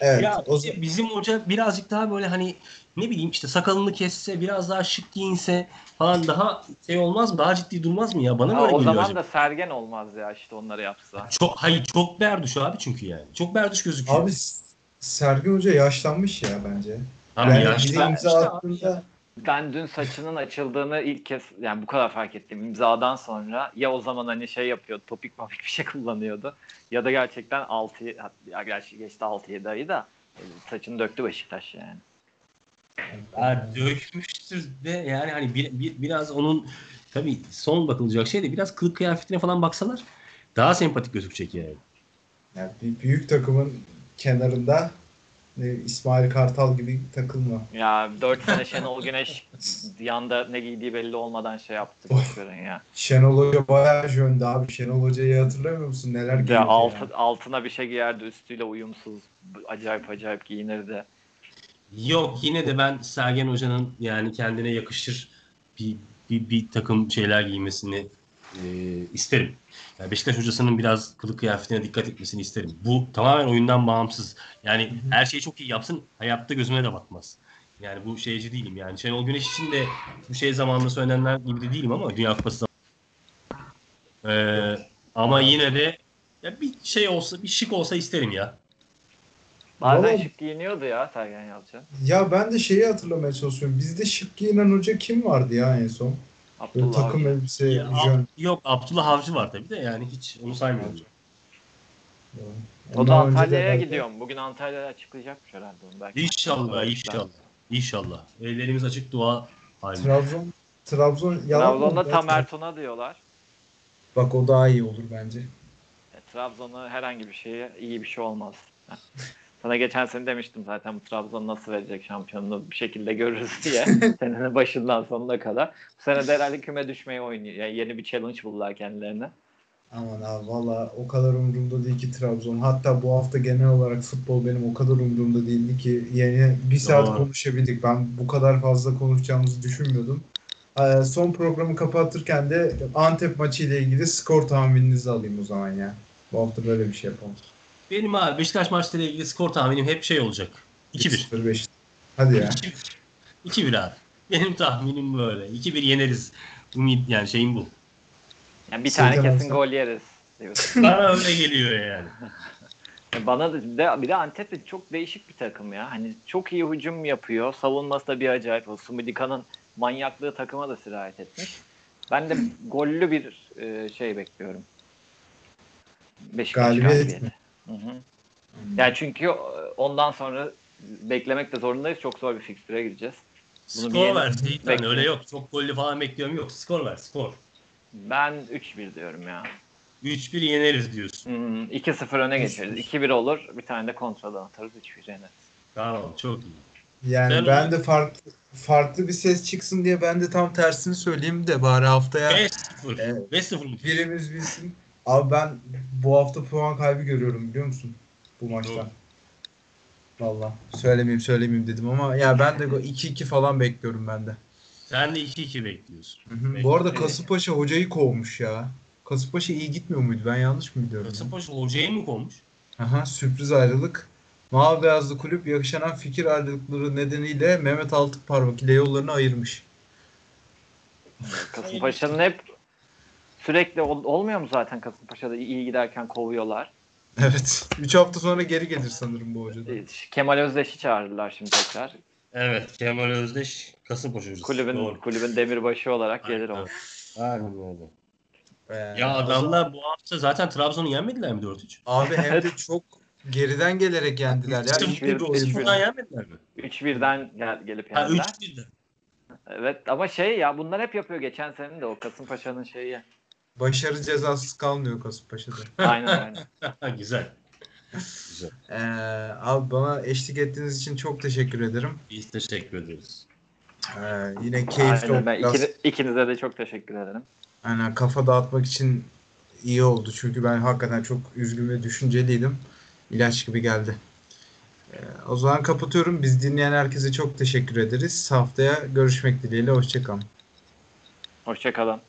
Evet. Ya o bizim, bizim hoca birazcık daha böyle hani ne bileyim işte sakalını kesse biraz daha şık giyinse falan daha şey olmaz mı? Daha ciddi durmaz mı ya? Bana Ha, böyle o geliyor zaman acaba. da Sergen olmaz ya işte onları yapsa. Çok, hayır çok berduş abi çünkü yani. Çok berduş gözüküyor. Abi Sergen Hoca yaşlanmış ya bence. Tamam, yani yaşlı- imza işte abi attığında Ben dün saçının açıldığını ilk kez yani bu kadar fark ettim imzadan sonra ya o zaman hani şey yapıyordu topik mapik bir şey kullanıyordu ya da gerçekten 6 ya gerçi geçti 6-7 ayı da e, saçını döktü Beşiktaş yani. Ya dökmüştür de yani hani bir, bir- biraz onun tabii son bakılacak şey de biraz kılık kıyafetine falan baksalar daha sempatik gözükecek yani. yani bir büyük takımın kenarında e, İsmail Kartal gibi takılma. Ya 4 sene Şenol Güneş yanda ne giydiği belli olmadan şey yaptı ya. Şenol Hoca bayağı jöndü abi. Şenol Hoca'yı hatırlamıyor musun? Neler giyiyordu alt, yani. altına bir şey giyerdi üstüyle uyumsuz acayip acayip giyinirdi. Yok yine de ben Sergen Hoca'nın yani kendine yakışır bir, bir, bir takım şeyler giymesini e, isterim. Yani Beşiktaş hocasının biraz kılık kıyafetine dikkat etmesini isterim. Bu tamamen oyundan bağımsız. Yani her şeyi çok iyi yapsın hayatta gözüme de batmaz. Yani bu şeyci değilim yani. Şenol Güneş için de bu şey zamanında söylenenler gibi de değilim ama Dünya Kupası zamanında. Ee, ama yine de ya bir şey olsa, bir şık olsa isterim ya. Bazen şık giyiniyordu ya Sergen Yalçın. Ya ben de şeyi hatırlamaya çalışıyorum. Bizde şık giyinen hoca kim vardı ya en son? Böyle Abdullah takım Avcı. elbise, Ya. Ab- yok Abdullah Avcı var tabii de yani hiç onu saymıyorum. O da Antalya'ya gidiyorum. Bugün Antalya'ya açıklayacakmış herhalde onu. Belki İnşallah, inşallah. İnşallah. Ellerimiz açık dua halinde. Trabzon Trabzon yalan mı Trabzon'da ya? Tamer Tuna diyorlar. Bak o daha iyi olur bence. E, Trabzon'a herhangi bir şeye iyi bir şey olmaz. Sana geçen sene demiştim zaten bu Trabzon nasıl verecek şampiyonluğu bir şekilde görürüz diye. Senenin başından sonuna kadar. Bu sene de herhalde küme düşmeyi oynuyor. Yani yeni bir challenge buldular kendilerine. Aman abi valla o kadar umurumda değil ki Trabzon. Hatta bu hafta genel olarak futbol benim o kadar umurumda değildi ki yeni bir saat Doğru. konuşabildik. Ben bu kadar fazla konuşacağımızı düşünmüyordum. Ee, son programı kapatırken de Antep maçı ile ilgili skor tahmininizi alayım o zaman ya. Bu hafta böyle bir şey yapalım. Benim abi Beşiktaş maçlarıyla ilgili skor tahminim hep şey olacak. 2-1. 0-5. Hadi ya. 2-1 abi. Benim tahminim böyle. 2-1 yeneriz. Ümit yani şeyim bu. Yani bir tane kesin gol yeriz. diyorsun. Bana öyle geliyor yani. Bana da de, bir de Antep de çok değişik bir takım ya. Hani çok iyi hücum yapıyor. Savunması da bir acayip. O Sumidika'nın manyaklığı takıma da sirayet etmiş. Ben de gollü bir e, şey bekliyorum. Beşiktaş Galibiyet galibiyeti. Hı hı. Yani çünkü e, ondan sonra beklemek de zorundayız. Çok zor bir fikstüre gireceğiz. Bunu skor ver. Bekle. öyle yok. Çok gollü falan bekliyorum. Yok. Skor ver. Skor. Ben 3-1 diyorum ya. 3-1 yeneriz diyorsun. Hmm, 2-0 öne geçeriz. 2-1 olur. Bir tane de kontradan atarız. 3-1 yeneriz. Tamam. Çok iyi. Yani Ben ben de farklı farklı bir ses çıksın diye ben de tam tersini söyleyeyim de bari haftaya 5-0. Evet. 5-0 mı? birimiz bilsin. Abi ben bu hafta puan kaybı görüyorum biliyor musun? Bu maçtan. Valla söylemeyeyim söylemeyeyim dedim ama ya ben de 2-2 falan bekliyorum ben de. Sen de 2-2 bekliyorsun. Hı hı. Bu arada Kasımpaşa hocayı kovmuş ya. Kasımpaşa iyi gitmiyor muydu? Ben yanlış mı biliyorum? Kasımpaşa hocayı mı konmuş? Aha, sürpriz ayrılık. Mavi beyazlı kulüp yaşanan fikir ayrılıkları nedeniyle Mehmet Altıkparmak ile yollarını ayırmış. Kasımpaşa'nın hep sürekli ol- olmuyor mu zaten Kasımpaşa'da iyi giderken kovuyorlar. Evet. 3 hafta sonra geri gelir sanırım bu hoca da. Ee, Kemal Özdeş'i çağırırlar şimdi tekrar. Evet Kemal Özdeş Kasımpaşa hocası. Kulübün Doğru. kulübün demirbaşı olarak gelir o. Aynen. Öyle. Ee, Ya adamlar bu hafta zaten Trabzon'u yenmediler mi 4-3? Abi hem de çok geriden gelerek yendiler ya. Hiç- İyi de bir oyun. Hiç buradan yenmediler mi? 3-1'den gel, gelip Ha yendiler. 3-1'de. Evet ama şey ya bunlar hep yapıyor geçen sene de o Kasımpaşa'nın şeyi. Başarı cezasız kalmıyor Kasımpaşa'da. Aynen aynen. Güzel. Güzel. Ee, abi bana eşlik ettiğiniz için çok teşekkür ederim. Biz teşekkür ederiz. Ee, yine keyifli Aynen, oldu. ben Biraz- ikini- ikinize de çok teşekkür ederim. Aynen kafa dağıtmak için iyi oldu. Çünkü ben hakikaten çok üzgün ve düşünceliydim. İlaç gibi geldi. Ee, o zaman kapatıyorum. Biz dinleyen herkese çok teşekkür ederiz. Haftaya görüşmek dileğiyle. Hoşçakalın. Hoşçakalın.